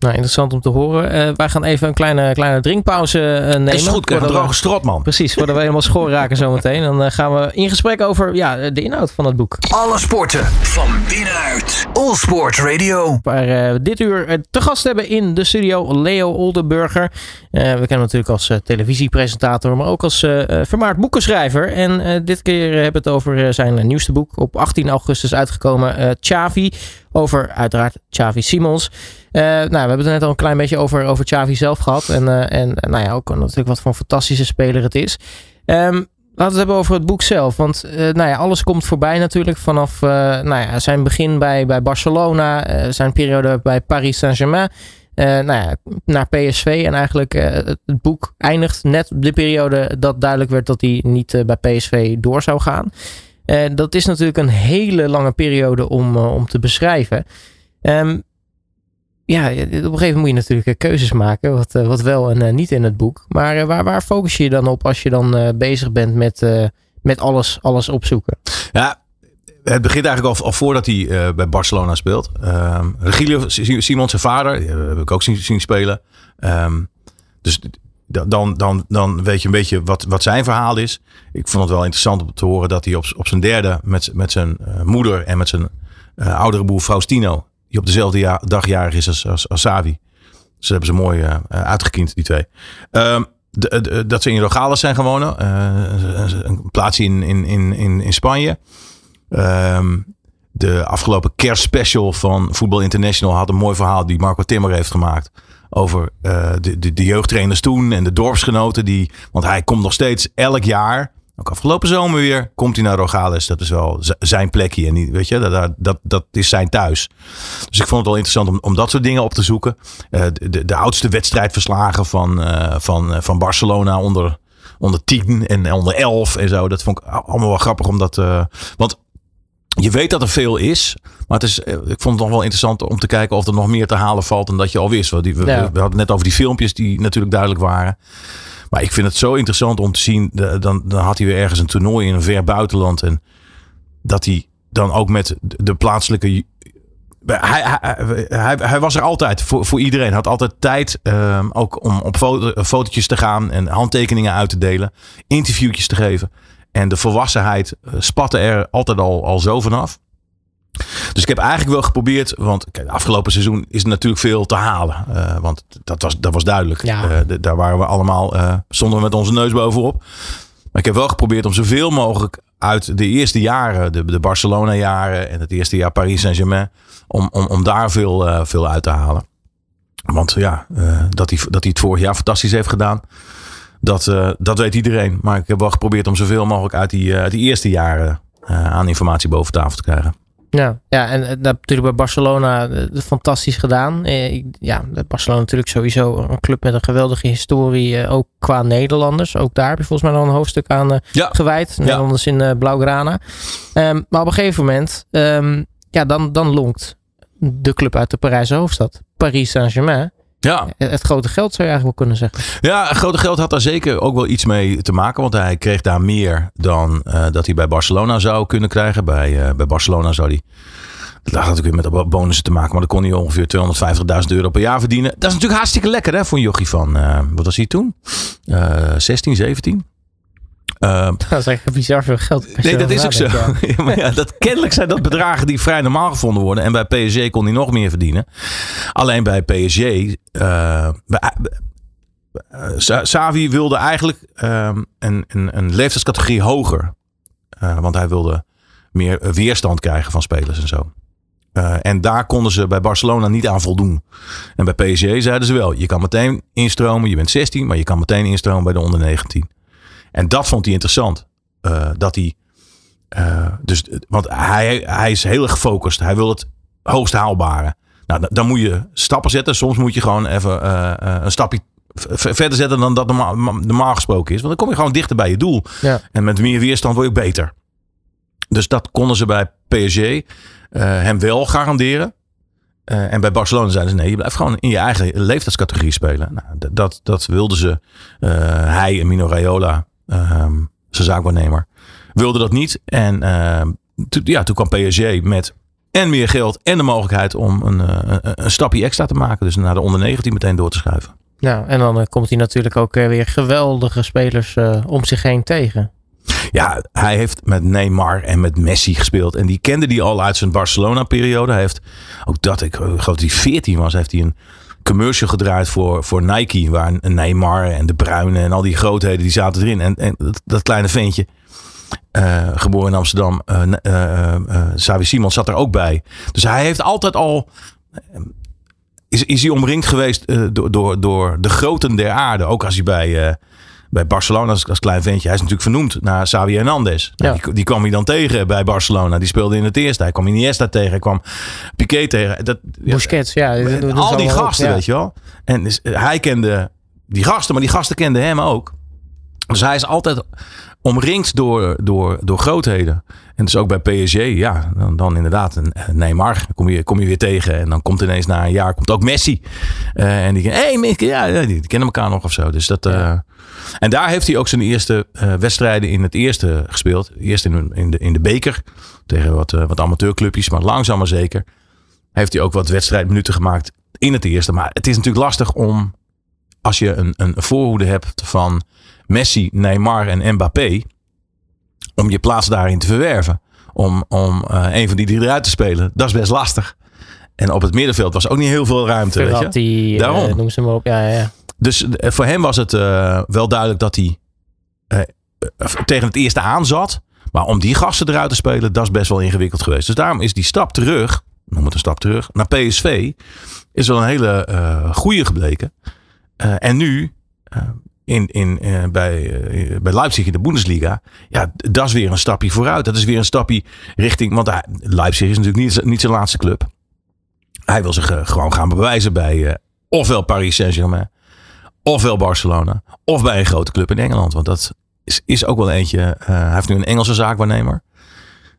Nou, interessant om te horen. Eh, wij gaan even een kleine, kleine drinkpauze eh, nemen. Is goed, een droge strot, man. Precies, voordat we helemaal schoor raken zometeen. Dan eh, gaan we in gesprek over ja, de inhoud van het boek. Alle sporten van binnenuit. All Sport Radio. Waar eh, we dit uur te gast hebben in de studio Leo Oldenburger. Eh, we kennen hem natuurlijk als televisiepresentator, maar ook als vermaard boekenschrijver. En eh, dit keer hebben we het over zijn nieuwste boek. Op 18 augustus uitgekomen, eh Xavi. Over uiteraard Xavi Simons. Eh, nou, we hebben het net al een klein beetje over, over Xavi zelf gehad. En, eh, en nou ja, ook natuurlijk wat voor een fantastische speler het is. Ehm, Laten we het hebben over het boek zelf. Want eh, nou ja, alles komt voorbij natuurlijk. Vanaf nou ja, zijn begin bij, bij Barcelona. zijn periode bij Paris Saint-Germain. nou ja, naar PSV. En eigenlijk het, boek eindigt net op de periode dat duidelijk werd dat hij niet bij PSV door zou gaan. Dat is natuurlijk een hele lange periode om, eh, om te beschrijven. Ehm, ja, op een gegeven moment moet je natuurlijk eh, keuzes maken. Wat, eh, wat wel en niet in het boek. Maar waar, waar focus je dan op als je dan bezig bent met, met alles, alles opzoeken? Ja, het begint eigenlijk al, al voordat hij bij Barcelona speelt. Ehm Regilio Si- Simons, zijn vader, heb ik ook zien, zien spelen. Ehm, dus dan, dan, dan weet je een beetje wat, wat zijn verhaal is. Ik vond het wel interessant om te horen dat hij op, op zijn derde met, met zijn eh, moeder en met zijn eh, oudere broer Faustino, die op dezelfde ja- dag jarig is als, als, Savi. Dus dat hebben ze mooi eh, eh, uitgekiend, die twee. Ehm, dat ze in Rogales zijn gewonnen. een plaatsje in, in, in, in, in Spanje. Ehm, de afgelopen kerstspecial van Voetbal International had een mooi verhaal die Marco Timmer heeft gemaakt. Over eh, de, de, de jeugdtrainers toen en de dorpsgenoten. Die, want hij komt nog steeds elk jaar. Ook afgelopen zomer weer. Komt hij naar Rogales. Dat is wel zijn plekje. En die, weet je, dat, dat, dat is zijn thuis. Dus ik vond het wel interessant om, om dat soort dingen op te zoeken. Eh, de, de, oudste wedstrijdverslagen van, eh, van, van Barcelona onder, onder 10 en onder 11 en zo. Dat vond ik allemaal wel grappig. Omdat, want je weet dat er veel is. Maar het is, eh, ik vond het nog wel interessant om te kijken of er nog meer te halen valt dan dat je al wist. We, Ja. we hadden het net over die filmpjes die natuurlijk duidelijk waren. Maar ik vind het zo interessant om te zien. de- Dan, dan had hij weer ergens een toernooi in een ver buitenland. En dat hij dan ook met de plaatselijke. Hij, hij, hij, hij was er altijd voor, voor iedereen. Had altijd tijd ehm, ook om op foto, fotootjes te gaan en handtekeningen uit te delen. Interviewtjes te geven. En de volwassenheid eh, spatte er altijd al, al zo vanaf. Dus ik heb eigenlijk wel geprobeerd, want kijk, afgelopen seizoen is er natuurlijk veel te halen. Eh, want dat was, dat was duidelijk. Ja. Eh, daar waren we allemaal, eh, stonden we met onze neus bovenop. Maar ik heb wel geprobeerd om zoveel mogelijk uit de eerste jaren, de, de Barcelona jaren en het eerste jaar Paris Saint-Germain, om, om, om daar veel, veel uit te halen. Want ja, dat, hij, dat hij het vorig jaar fantastisch heeft gedaan, dat, eh, dat weet iedereen. Maar ik heb wel geprobeerd om zoveel mogelijk uit die, eh, uit die eerste jaren eh, aan informatie boven tafel te krijgen. Ja, ja en natuurlijk bij Barcelona fantastisch gedaan. Ja, Barcelona natuurlijk sowieso een club met een geweldige historie. ook qua Nederlanders. Ook daar heb je volgens mij nog een hoofdstuk aan Ja. gewijd. Nederlanders in Blaugrana. Ehm, maar op een gegeven moment, ehm, ja, dan, dan lonkt de club uit de Parijse hoofdstad, Paris Saint-Germain, Ja, Het grote geld zou je eigenlijk wel kunnen zeggen. ja grote geld had daar zeker ook wel iets mee te maken. Want hij kreeg daar meer dan eh, dat hij bij Barcelona zou kunnen krijgen. Bij, eh, bij Barcelona zou hij... Dat had natuurlijk weer met de bonussen te maken. Maar dan kon hij ongeveer 250.000 euro per jaar verdienen. Dat is natuurlijk hartstikke lekker hè, voor een jochie van... eh, wat was hij toen? Eh 16, 17? Eh, Dat is eigenlijk bizar veel geld. Nee, dat is ook zo. ja. Ja, maar ja, dat, kennelijk zijn dat bedragen die vrij normaal gevonden worden. En bij PSG kon hij nog meer verdienen. Alleen bij PSG. eh, bij- eh, Sa- Savi wilde eigenlijk ehm, een, een, een leeftijdscategorie hoger. Eh, want hij wilde meer weerstand krijgen van spelers en zo. Eh, en daar konden ze bij Barcelona niet aan voldoen. En bij PSG zeiden ze wel: je kan meteen instromen. Je bent 16, maar je kan meteen instromen bij de onder 19. En dat vond hij interessant. Eh, dat hij. eh, dus, want hij, hij is heel erg gefocust. Hij wil het hoogst haalbare. Nou, dan- moet je stappen zetten. Soms moet je gewoon even eh, een stapje verder zetten dan dat normaal, normaal gesproken is. Want dan kom je gewoon dichter bij je doel. Ja. En met meer weerstand word je ook beter. Dus dat konden ze bij PSG hem wel garanderen. En bij Barcelona zeiden ze nee, je blijft gewoon in je eigen leeftijdscategorie spelen. Nou, dat, dat wilden ze. hij en Mino Raiola, ehm, zijn zaakwaarnemer, wilden dat niet. En ehm, ja, toen kwam PSG met en meer geld en de mogelijkheid om een, eh, een, een stapje extra te maken. Dus naar de onder 19 meteen door te schuiven. Nou, en dan eh, komt hij natuurlijk ook eh, weer geweldige spelers om zich heen tegen. Ja, hij heeft met Neymar en met Messi gespeeld. En die kende die al uit zijn Barcelona-periode. Hij heeft ook dat, ik geloof dat hij 14 was, heeft hij een commercial gedraaid voor, voor Nike. Waar Neymar en de Bruyne en al die grootheden die zaten erin. En, en dat, dat kleine ventje, eh, geboren in Amsterdam, eh eh, eh, Xavi Simons zat er ook bij. Dus hij heeft altijd al. eh, Is, is hij omringd geweest eh, door, door, door de groten der aarde. Ook als hij bij, eh, bij Barcelona als, als klein ventje. Hij is natuurlijk vernoemd naar Xavi Hernandez. Nou, Ja. die, die kwam hij dan tegen bij Barcelona. Die speelde in het eerste. Hij kwam Iniesta tegen. Hij kwam Piqué tegen. Dat, Busquets, ja. dat- dat is al die op, gasten, weet je wel. En dus, eh, hij kende die gasten, maar die gasten kenden hem ook. Dus hij is altijd omringd door, door, door grootheden. En dus ook bij PSG, ja, dan, dan inderdaad een eh, Neymar kom je, kom je weer tegen. En dan komt ineens na een jaar komt ook Messi. Eh, en die, hey, Mick, ja, die kennen elkaar nog of zo. Dus dat, en daar heeft hij ook zijn eerste eh, wedstrijden in het eerste gespeeld. Eerst in, in, de, in de beker tegen wat, eh, wat amateurclubjes, maar langzaam maar zeker heeft hij ook wat wedstrijdminuten gemaakt in het eerste. Maar het is natuurlijk lastig om, als je een, een voorhoede hebt van Messi, Neymar en Mbappé, om je plaats daarin te verwerven. Om, om eh, een van die drie eruit te spelen. Dat is best lastig. En op het middenveld was ook niet heel veel ruimte. Weet je? Daarom. noem ze maar op. Ja, ja. Dus eh, voor hem was het eh, wel duidelijk dat hij eh, tegen het eerste aan zat. Maar om die gasten eruit te spelen, dat is best wel ingewikkeld geweest. Dus daarom is die stap terug, noem het een stap terug, naar PSV, is wel een hele eh goede gebleken. En nu, in, in, bij, bij Leipzig in de Bundesliga, ja, dat is weer een stapje vooruit. Dat is weer een stapje richting, want hij- Leipzig is natuurlijk niet, niet zijn laatste club. Hij wil zich gewoon gaan bewijzen bij ofwel Paris Saint-Germain, ofwel Barcelona, of bij een grote club in Engeland. Want dat is, is ook wel eentje. eh, hij heeft nu een Engelse zaakwaarnemer.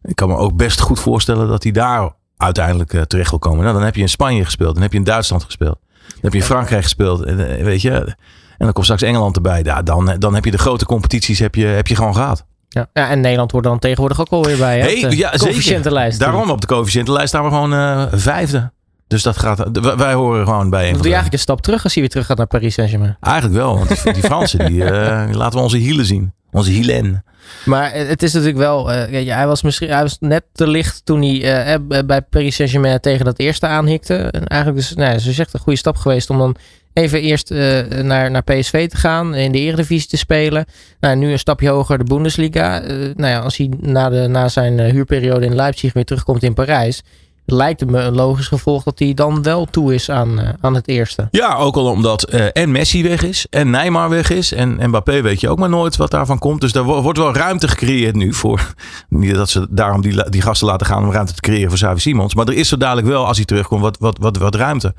Ik kan me ook best goed voorstellen dat hij daar uiteindelijk eh, terecht wil komen. Nou, dan heb je in Spanje gespeeld, dan heb je in Duitsland gespeeld, dan heb je in Frankrijk gespeeld, en, eh, weet je. En dan komt straks Engeland erbij. Ja, dan, dan heb je de grote competities heb je, heb je gewoon gehad. Ja. ja, en Nederland hoort er dan tegenwoordig ook bij. Hè? Hey, Op de ja, coëfficiëntenlijst. Daarom op de coëfficiëntenlijst staan we gewoon eh, vijfde. Dus dat gaat, wij, horen gewoon bij een Doe je eigenlijk een stap terug als hij weer terug gaat naar Paris Saint-Germain. Eigenlijk wel, want die, die Fransen, die, eh, die laten we onze hielen zien. Onze hielen. Maar eh, het is natuurlijk wel, eh, hij was misschien hij was net te licht toen hij bij Paris Saint-Germain tegen dat eerste aanhikte. En eigenlijk dus, nou, ze zegt een goede stap geweest om dan even eerst naar, naar PSV te gaan, in de Eredivisie te spelen. Nou, nu een stapje hoger de Bundesliga. Nou ja, als hij na, de, na zijn huurperiode in Leipzig weer terugkomt in Parijs, lijkt me een logisch gevolg dat hij dan wel toe is aan, eh, aan het eerste. Ja, ook al omdat eh, en Messi weg is en Neymar weg is. En Mbappé weet je ook maar nooit wat daarvan komt. Dus daar wo- wordt wel ruimte gecreëerd nu voor. Niet dat ze daarom die, die gasten laten gaan om ruimte te creëren voor Xavi Simons. Maar er is zo dadelijk wel, als hij terugkomt, wat, wat, wat, wat ruimte.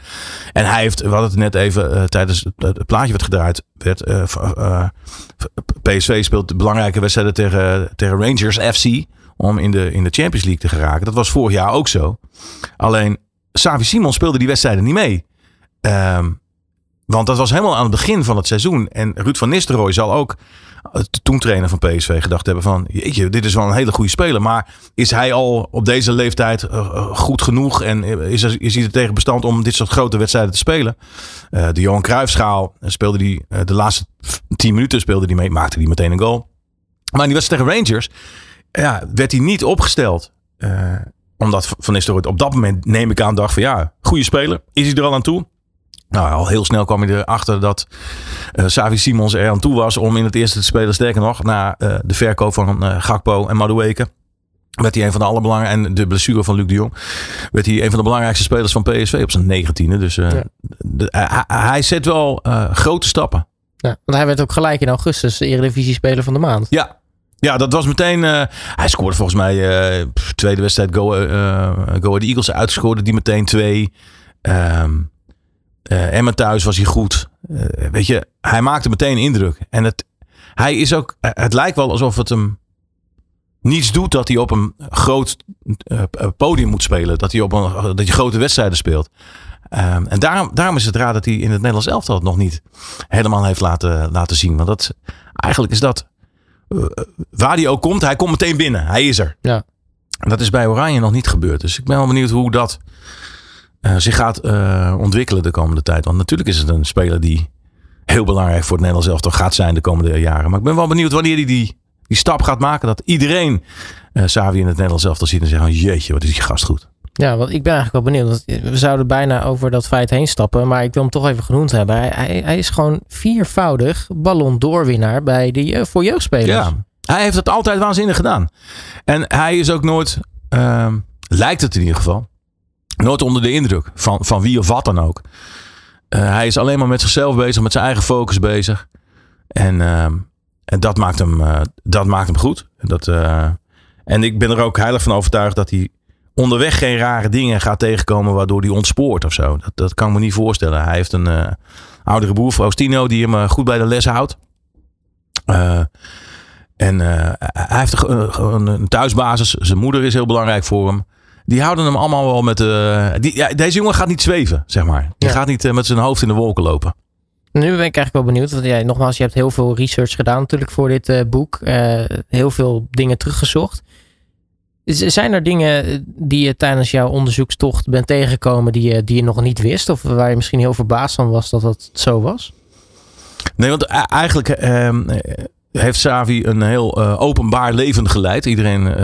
En hij heeft, we het net even eh, tijdens het, plaatje wat gedraaid werd. PSV speelt belangrijke wedstrijden tegen, tegen Rangers FC. Om in de, in de Champions League te geraken. Dat was vorig jaar ook zo. Alleen Xavi Simons speelde die wedstrijden niet mee. Ehm, want dat was helemaal aan het begin van het seizoen. En Ruud van Nistelrooy zal ook, uh, toen trainer van PSV, gedacht hebben van... Jeetje, dit is wel een hele goede speler. Maar is hij al op deze leeftijd uh, goed genoeg? En is, is hij er tegen bestand om dit soort grote wedstrijden te spelen? De Johan Cruijffschaal speelde die de laatste tien minuten speelde die mee. Maakte hij meteen een goal. Maar die was tegen Rangers. Ja, werd hij niet opgesteld. omdat Van Nistelrooy op dat moment, neem ik aan, dacht van ja, goede speler. Is hij er al aan toe? Nou, al heel snel kwam je erachter dat uh, Savi Simons er aan toe was om in het eerste te spelen. Sterker nog, na uh, de verkoop van uh, Gakpo en Madueke. Werd hij een van de allerbelangrijkste. En de blessure van Luc de Jong. Werd hij een van de belangrijkste spelers van PSV op zijn negentiende. Dus ja. de, hij, hij, zet wel grote stappen. Ja, want hij werd ook gelijk in augustus de Eredivisie Speler van de Maand. Ja, ja, dat was meteen. Uh, hij scoorde volgens mij uh, tweede wedstrijd Go, uh, Go the Eagles uitgescoord. Die meteen twee. Um, Emma thuis was hij goed. Weet je, hij maakte meteen indruk. En het, hij is ook, het lijkt wel alsof het hem niets doet dat hij op een groot podium moet spelen. Dat hij op een dat hij grote wedstrijden speelt. Um, en daarom, daarom is het raar dat hij in het Nederlands elftal het nog niet helemaal heeft laten, laten zien. Want dat, eigenlijk is dat, waar hij ook komt, hij komt meteen binnen. Hij is er. Ja. En dat is bij Oranje nog niet gebeurd. Dus ik ben wel benieuwd hoe dat uh, zich gaat uh, ontwikkelen de komende tijd. Want natuurlijk is het een speler die heel belangrijk voor het Nederlands elftal gaat zijn de komende jaren. Maar ik ben wel benieuwd wanneer hij die, die stap gaat maken. Dat iedereen uh, Savi in het Nederlands elftal ziet en zegt: oh, jeetje, wat is die gast goed. Ja, want ik ben eigenlijk wel benieuwd. We zouden bijna over dat feit heen stappen. Maar ik wil hem toch even genoemd hebben. Hij, hij, is gewoon viervoudig ballon doorwinnaar bij de, voor jeugdspelers. Ja, hij heeft het altijd waanzinnig gedaan. En hij is ook nooit, uh, lijkt het in ieder geval, nooit onder de indruk van, van wie of wat dan ook. Uh, hij is alleen maar met zichzelf bezig, met zijn eigen focus bezig. En, uh, en dat, maakt hem, uh, dat maakt hem goed. Dat, en ik ben er ook heilig van overtuigd dat hij onderweg geen rare dingen gaat tegenkomen waardoor hij ontspoort of zo. Dat, dat kan ik me niet voorstellen. Hij heeft een oudere broer, Faustino, die hem goed bij de les houdt. en hij heeft een, een thuisbasis. Zijn moeder is heel belangrijk voor hem. Die houden hem allemaal wel met. Die, ja, deze jongen gaat niet zweven, zeg maar. Die ja. gaat niet met zijn hoofd in de wolken lopen. Nu ben ik eigenlijk wel benieuwd. Want jij, nogmaals, je hebt heel veel research gedaan natuurlijk voor dit boek. heel veel dingen teruggezocht. Zijn er dingen die je tijdens jouw onderzoekstocht bent tegengekomen die je, die je nog niet wist? Of waar je misschien heel verbaasd van was dat dat zo was? Nee, want eigenlijk ehm, heeft Savi een heel uh, openbaar leven geleid. Iedereen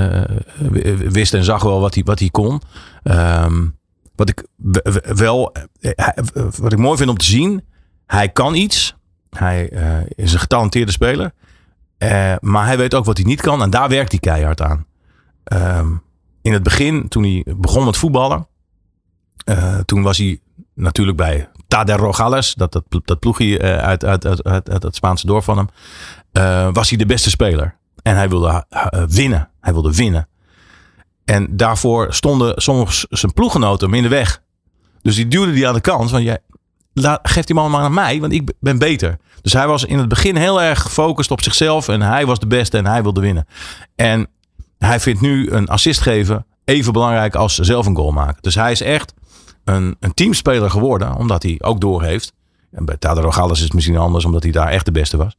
wist en zag wel wat hij, wat hij kon. Um, wat ik wel, wat ik mooi vind om te zien, hij kan iets. Hij is een getalenteerde speler. maar hij weet ook wat hij niet kan en daar werkt hij keihard aan. Um, in het begin, toen hij begon met voetballen, toen was hij natuurlijk bij Tader Rogales, dat, dat, dat ploegje uit, uit, uit, uit, uit het Spaanse dorp van hem uh, was hij de beste speler. En hij wilde winnen. Hij wilde winnen. En daarvoor stonden soms zijn ploeggenoten hem in de weg. Dus die duwde die aan de kant. Van, jij, laat, geef die man maar aan mij, want ik ben beter. Dus hij was in het begin heel erg gefocust op zichzelf. En hij was de beste en hij wilde winnen. En hij vindt nu een assist geven even belangrijk als zelf een goal maken. Dus hij is echt een, een teamspeler geworden. Omdat hij ook doorheeft. En bij Tadar Rogales is het misschien anders, omdat hij daar echt de beste was.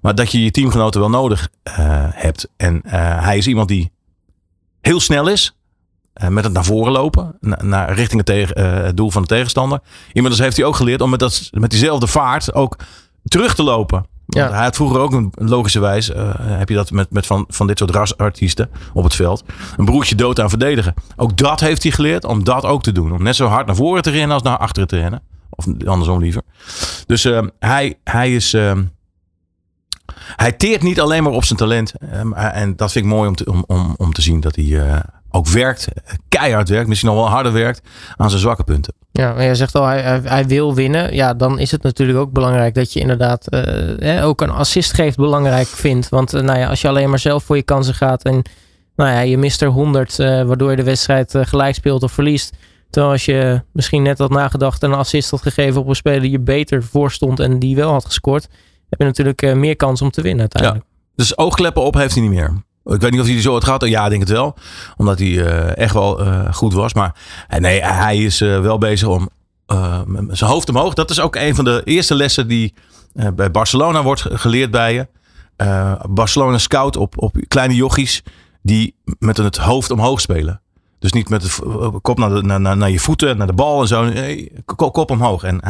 Maar dat je je teamgenoten wel nodig uh, hebt. En uh, hij is iemand die heel snel is. Uh, met het naar voren lopen. Naar, richting het, tegen, doel van de tegenstander. Inmiddels heeft hij ook geleerd om met, dat, met diezelfde vaart ook terug te lopen. Ja. Hij had vroeger ook een logische wijze. heb je dat met, met van, van dit soort rasartiesten op het veld. Een broertje dood aan verdedigen. Ook dat heeft hij geleerd om dat ook te doen. Om net zo hard naar voren te rennen als naar achteren te rennen. Of andersom liever. Dus hij, hij is hij teert niet alleen maar op zijn talent. Ehm, en dat vind ik mooi om te, om, om, om te zien dat hij uh, ook werkt, keihard werkt, misschien nog wel harder werkt aan zijn zwakke punten. Ja, maar jij zegt al, hij, hij, wil winnen. Ja, dan is het natuurlijk ook belangrijk dat je inderdaad uh, ook een assist geeft belangrijk vindt. Want nou ja, als je alleen maar zelf voor je kansen gaat en nou ja, je mist er 100, waardoor je de wedstrijd gelijk speelt of verliest. Terwijl als je misschien net had nagedacht en een assist had gegeven op een speler die je beter voor stond en die wel had gescoord heb je natuurlijk uh, meer kans om te winnen uiteindelijk. Ja. Dus oogkleppen op heeft hij niet meer. Ik weet niet of hij zo had gehad. Ja, ik denk het wel. Omdat hij uh, echt wel uh, goed was. Maar nee, hij is wel bezig om zijn hoofd omhoog. Dat is ook een van de eerste lessen die bij Barcelona wordt geleerd bij je. Barcelona scout op, op kleine jochies die met het hoofd omhoog spelen. Dus niet met de kop naar, naar, naar je voeten, naar de bal en zo. Nee, kop omhoog. En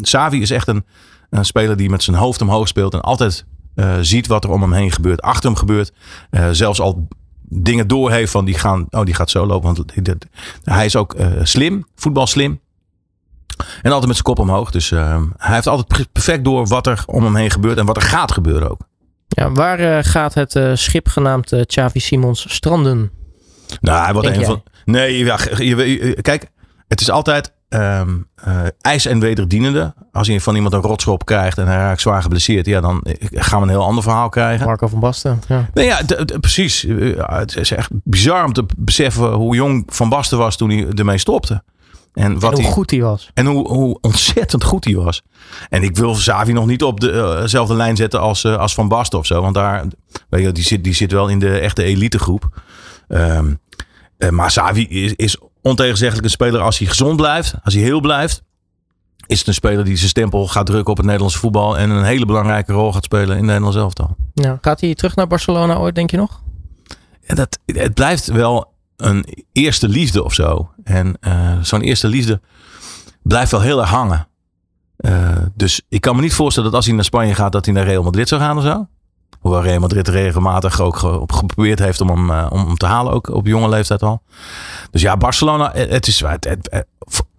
Savi is echt een, een speler die met zijn hoofd omhoog speelt en altijd uh, ziet wat er om hem heen gebeurt, achter hem gebeurt. Uh, zelfs al dingen doorheeft van die gaan, oh die gaat zo lopen. Want hij is ook uh, slim, voetbal slim. En altijd met zijn kop omhoog. Dus hij heeft altijd perfect door wat er om hem heen gebeurt en wat er gaat gebeuren ook. Ja, waar gaat het schip genaamd Xavi Simons stranden? Nou, hij wordt een van. Nee, ja, je, kijk, het is altijd um, uh, ijs en wederdienende. Als je van iemand een rotschop krijgt en hij raakt zwaar geblesseerd, ja, dan gaan we een heel ander verhaal krijgen. Marco van Basten. Ja. Nee, ja, precies. het is echt bizar om te beseffen hoe jong Van Basten was toen hij ermee stopte. En, wat en hoe goed hij was. En hoe, hoe ontzettend goed hij was. En ik wil Savi nog niet op dezelfde uh lijn zetten als, uh, als Van Basten of zo. Want daar, weet je, die, zit, die zit wel in de echte elitegroep. Um, uh, maar Savi is, is ontegenzeggelijk een speler als hij gezond blijft, als hij heel blijft. Is het een speler die zijn stempel gaat drukken op het Nederlandse voetbal en een hele belangrijke rol gaat spelen in Nederland elftal. Ja, gaat hij terug naar Barcelona ooit, denk je nog? Ja, dat, het blijft wel een eerste liefde of zo. En uh, zo'n eerste liefde blijft wel heel erg hangen. Uh, dus ik kan me niet voorstellen dat als hij naar Spanje gaat, dat hij naar Real Madrid zou gaan of zo. Hoewel Real Madrid regelmatig ook geprobeerd heeft om hem, uh, om te halen, ook op jonge leeftijd al. Dus ja, Barcelona, het is, het,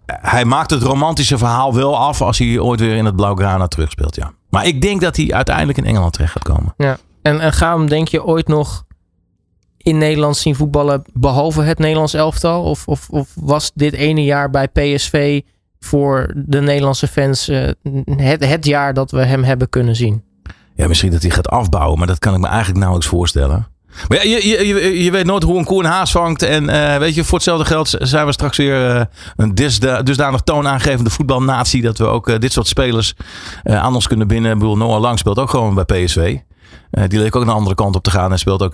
hij maakt het romantische verhaal wel af als hij ooit weer in het Blaugrana terugspeelt. Ja. Maar ik denk dat hij uiteindelijk in Engeland terecht gaat komen. Ja. En, en ga hem, denk je, ooit nog in Nederland zien voetballen behalve het Nederlands elftal? Of, of, of was dit ene jaar bij PSV voor de Nederlandse fans het jaar dat we hem hebben kunnen zien? Ja, misschien dat hij gaat afbouwen, maar dat kan ik me eigenlijk nauwelijks voorstellen. Maar ja, je, je, je weet nooit hoe een koe een haas vangt. En uh, weet je, voor hetzelfde geld zijn we straks weer uh, een dusda dusdanig toonaangevende voetbalnatie. Dat we ook uh, dit soort spelers aan ons kunnen binnen. Ik bedoel, Noah Lang speelt ook gewoon bij PSV. die leek ook de andere kant op te gaan. En speelt ook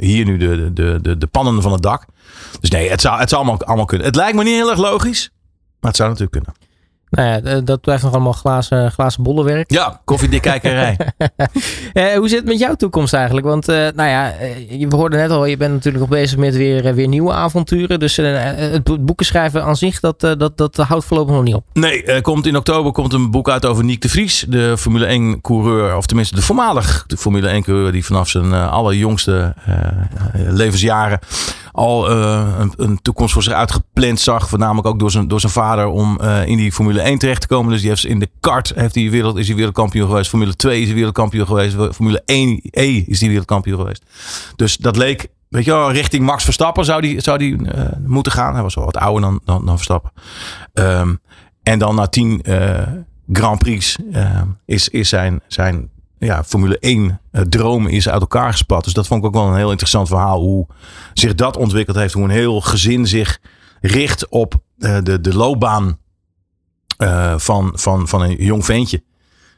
hier nu de, de, de, de pannen van het dak. Dus nee, het zou, het zou allemaal, allemaal kunnen. Het lijkt me niet heel erg logisch. Maar het zou natuurlijk kunnen. Nou ja, dat blijft nog allemaal glazen, glazen bollenwerk. Ja, koffiedikkijkerij. eh, hoe zit het met jouw toekomst eigenlijk? Want uh, nou ja, we hoorden net al, je bent natuurlijk nog bezig met weer, weer nieuwe avonturen. Dus uh, het boeken schrijven aan zich, dat, dat, dat houdt voorlopig nog niet op. Nee, komt in oktober komt een boek uit over Nick de Vries. De Formule 1 coureur, of tenminste de voormalig de Formule 1 coureur. Die vanaf zijn allerjongste levensjaren al een, een, toekomst voor zich uitgepland zag. Voornamelijk ook door zijn, door zijn vader om in die Formule Formule 1 terecht te komen. Dus die heeft in de kart heeft die wereld, is hij wereldkampioen geweest. Formule 2 is hij wereldkampioen geweest. Formule 1 E is die wereldkampioen geweest. Dus dat leek, weet je wel, richting Max Verstappen zou die, zou die uh, moeten gaan. Hij was wel wat ouder dan, dan, Verstappen. Um, en dan na tien Grand Prix uh, is, is zijn, zijn ja, Formule 1 droom is uit elkaar gespat. Dus dat vond ik ook wel een heel interessant verhaal. Hoe zich dat ontwikkeld heeft. Hoe een heel gezin zich richt op de, de loopbaan uh, van, van, van een jong ventje.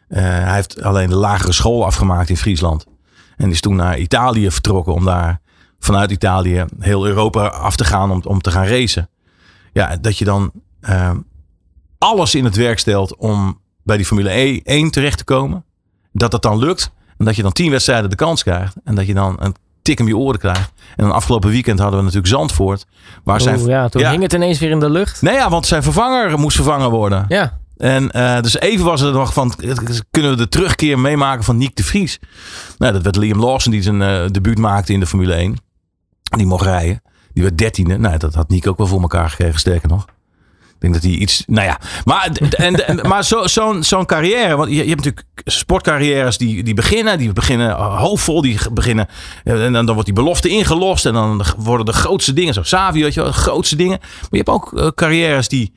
Hij heeft alleen de lagere school afgemaakt in Friesland. En is toen naar Italië vertrokken om daar vanuit Italië heel Europa af te gaan om, om te gaan racen. Ja, dat je dan alles in het werk stelt om bij die Formule 1 e terecht te komen. Dat dat dan lukt. En dat je dan tien wedstrijden de kans krijgt. En dat je dan een tik in je oren krijgt. En dan afgelopen weekend hadden we natuurlijk Zandvoort. Waar zijn, ja, toen hing het ineens weer in de lucht. Nee, ja, want zijn vervanger moest vervangen worden. Ja. En uh, dus even was het nog van, kunnen we de terugkeer meemaken van Nick de Vries? Nou, dat werd Liam Lawson die zijn uh, debuut maakte in de Formule 1. Die mocht rijden. Die werd dertiende. Nou, dat had Nick ook wel voor elkaar gekregen, sterker nog. Denk dat hij iets. Nou ja, maar, en, maar zo'n zo zo'n carrière. Want je, hebt natuurlijk sportcarrières die, die beginnen. Die beginnen hoofdvol. Die beginnen. En dan, dan wordt die belofte ingelost. En dan worden de grootste dingen. Zo Savi, weet je wel, de grootste dingen. Maar je hebt ook uh, carrières die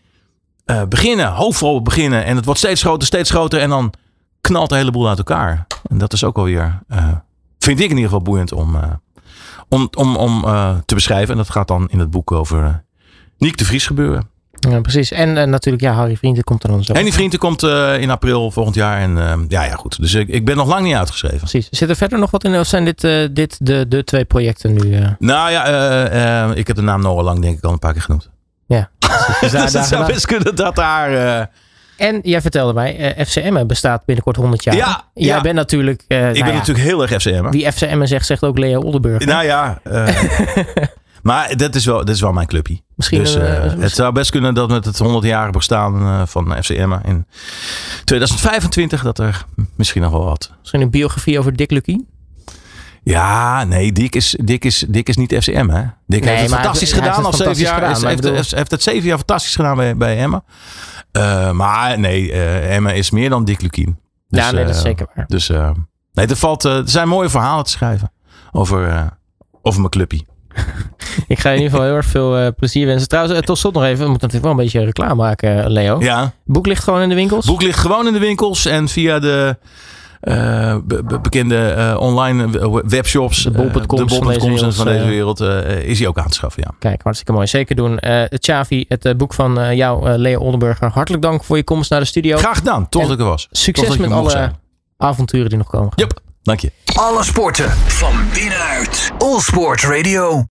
beginnen. Hoofdvol beginnen. En het wordt steeds groter, steeds groter. En dan knalt de hele boel uit elkaar. En dat is ook alweer. Uh, vind ik in ieder geval boeiend om. om, om, om te beschrijven. En dat gaat dan in het boek over Niek de Vries gebeuren. Ja, precies. En uh, natuurlijk, ja, Harry Vrienden komt er dan zo. En die Vrienden komt uh, in april volgend jaar. En uh, ja, ja, goed. Dus ik, ik ben nog lang niet uitgeschreven. Precies. Zit er verder nog wat in? Of zijn dit, dit de, de twee projecten nu? Nou ja, ik heb de naam Noah Lang denk ik al een paar keer genoemd. Ja. Dus daar- dus daar- het zou best kunnen dat daar... eh, En jij vertelde mij, eh FCM bestaat binnenkort 100 jaar. Ja, Jij ja. bent natuurlijk... eh, ik nou ben ja, natuurlijk heel erg FCM. Wie FCM zegt, zegt ook Leo Oldenburg. Nou ja, eh, maar dat is, wel, dat is wel mijn clubje. Misschien dus, een, eh, eh, het zou best kunnen dat met het 100-jarige bestaan eh, van FCM in 2025 dat er misschien nog wel wat. Misschien een biografie over Dick Lukien. Ja, nee, Dick is, Dick is, Dick is niet FCM, hè? Dick Nee, heeft het fantastisch hij heeft gedaan. het Al zeven jaar, gedaan, heeft, bedoel- het zeven jaar fantastisch gedaan bij, bij Emma. Maar nee, Emma is meer dan Dick Lukien. ja, nee, dat is zeker waar. Dus nee, er, valt, er zijn mooie verhalen te schrijven over, over mijn clubje. Ik ga je in ieder geval heel erg veel eh, plezier wensen. Trouwens, eh, tot slot nog even. We moeten natuurlijk wel een beetje reclame maken, eh, Leo. Ja, Het boek ligt gewoon in de winkels. het boek ligt gewoon in de winkels en via de eh, be- be- bekende eh, online webshops. De bol.coms de van deze wereld, van deze wereld is hij ook aan te schaffen, ja. Kijk, hartstikke mooi. Zeker doen. Eh het Chavi, het boek van eh, jou, Leo Oldenburger. Hartelijk dank voor je komst naar de studio. Graag gedaan, tot En dat ik er was. Succes met alle zijn. avonturen die nog komen. Yep, dank je. Alle sporten van binnenuit. All Sport Radio.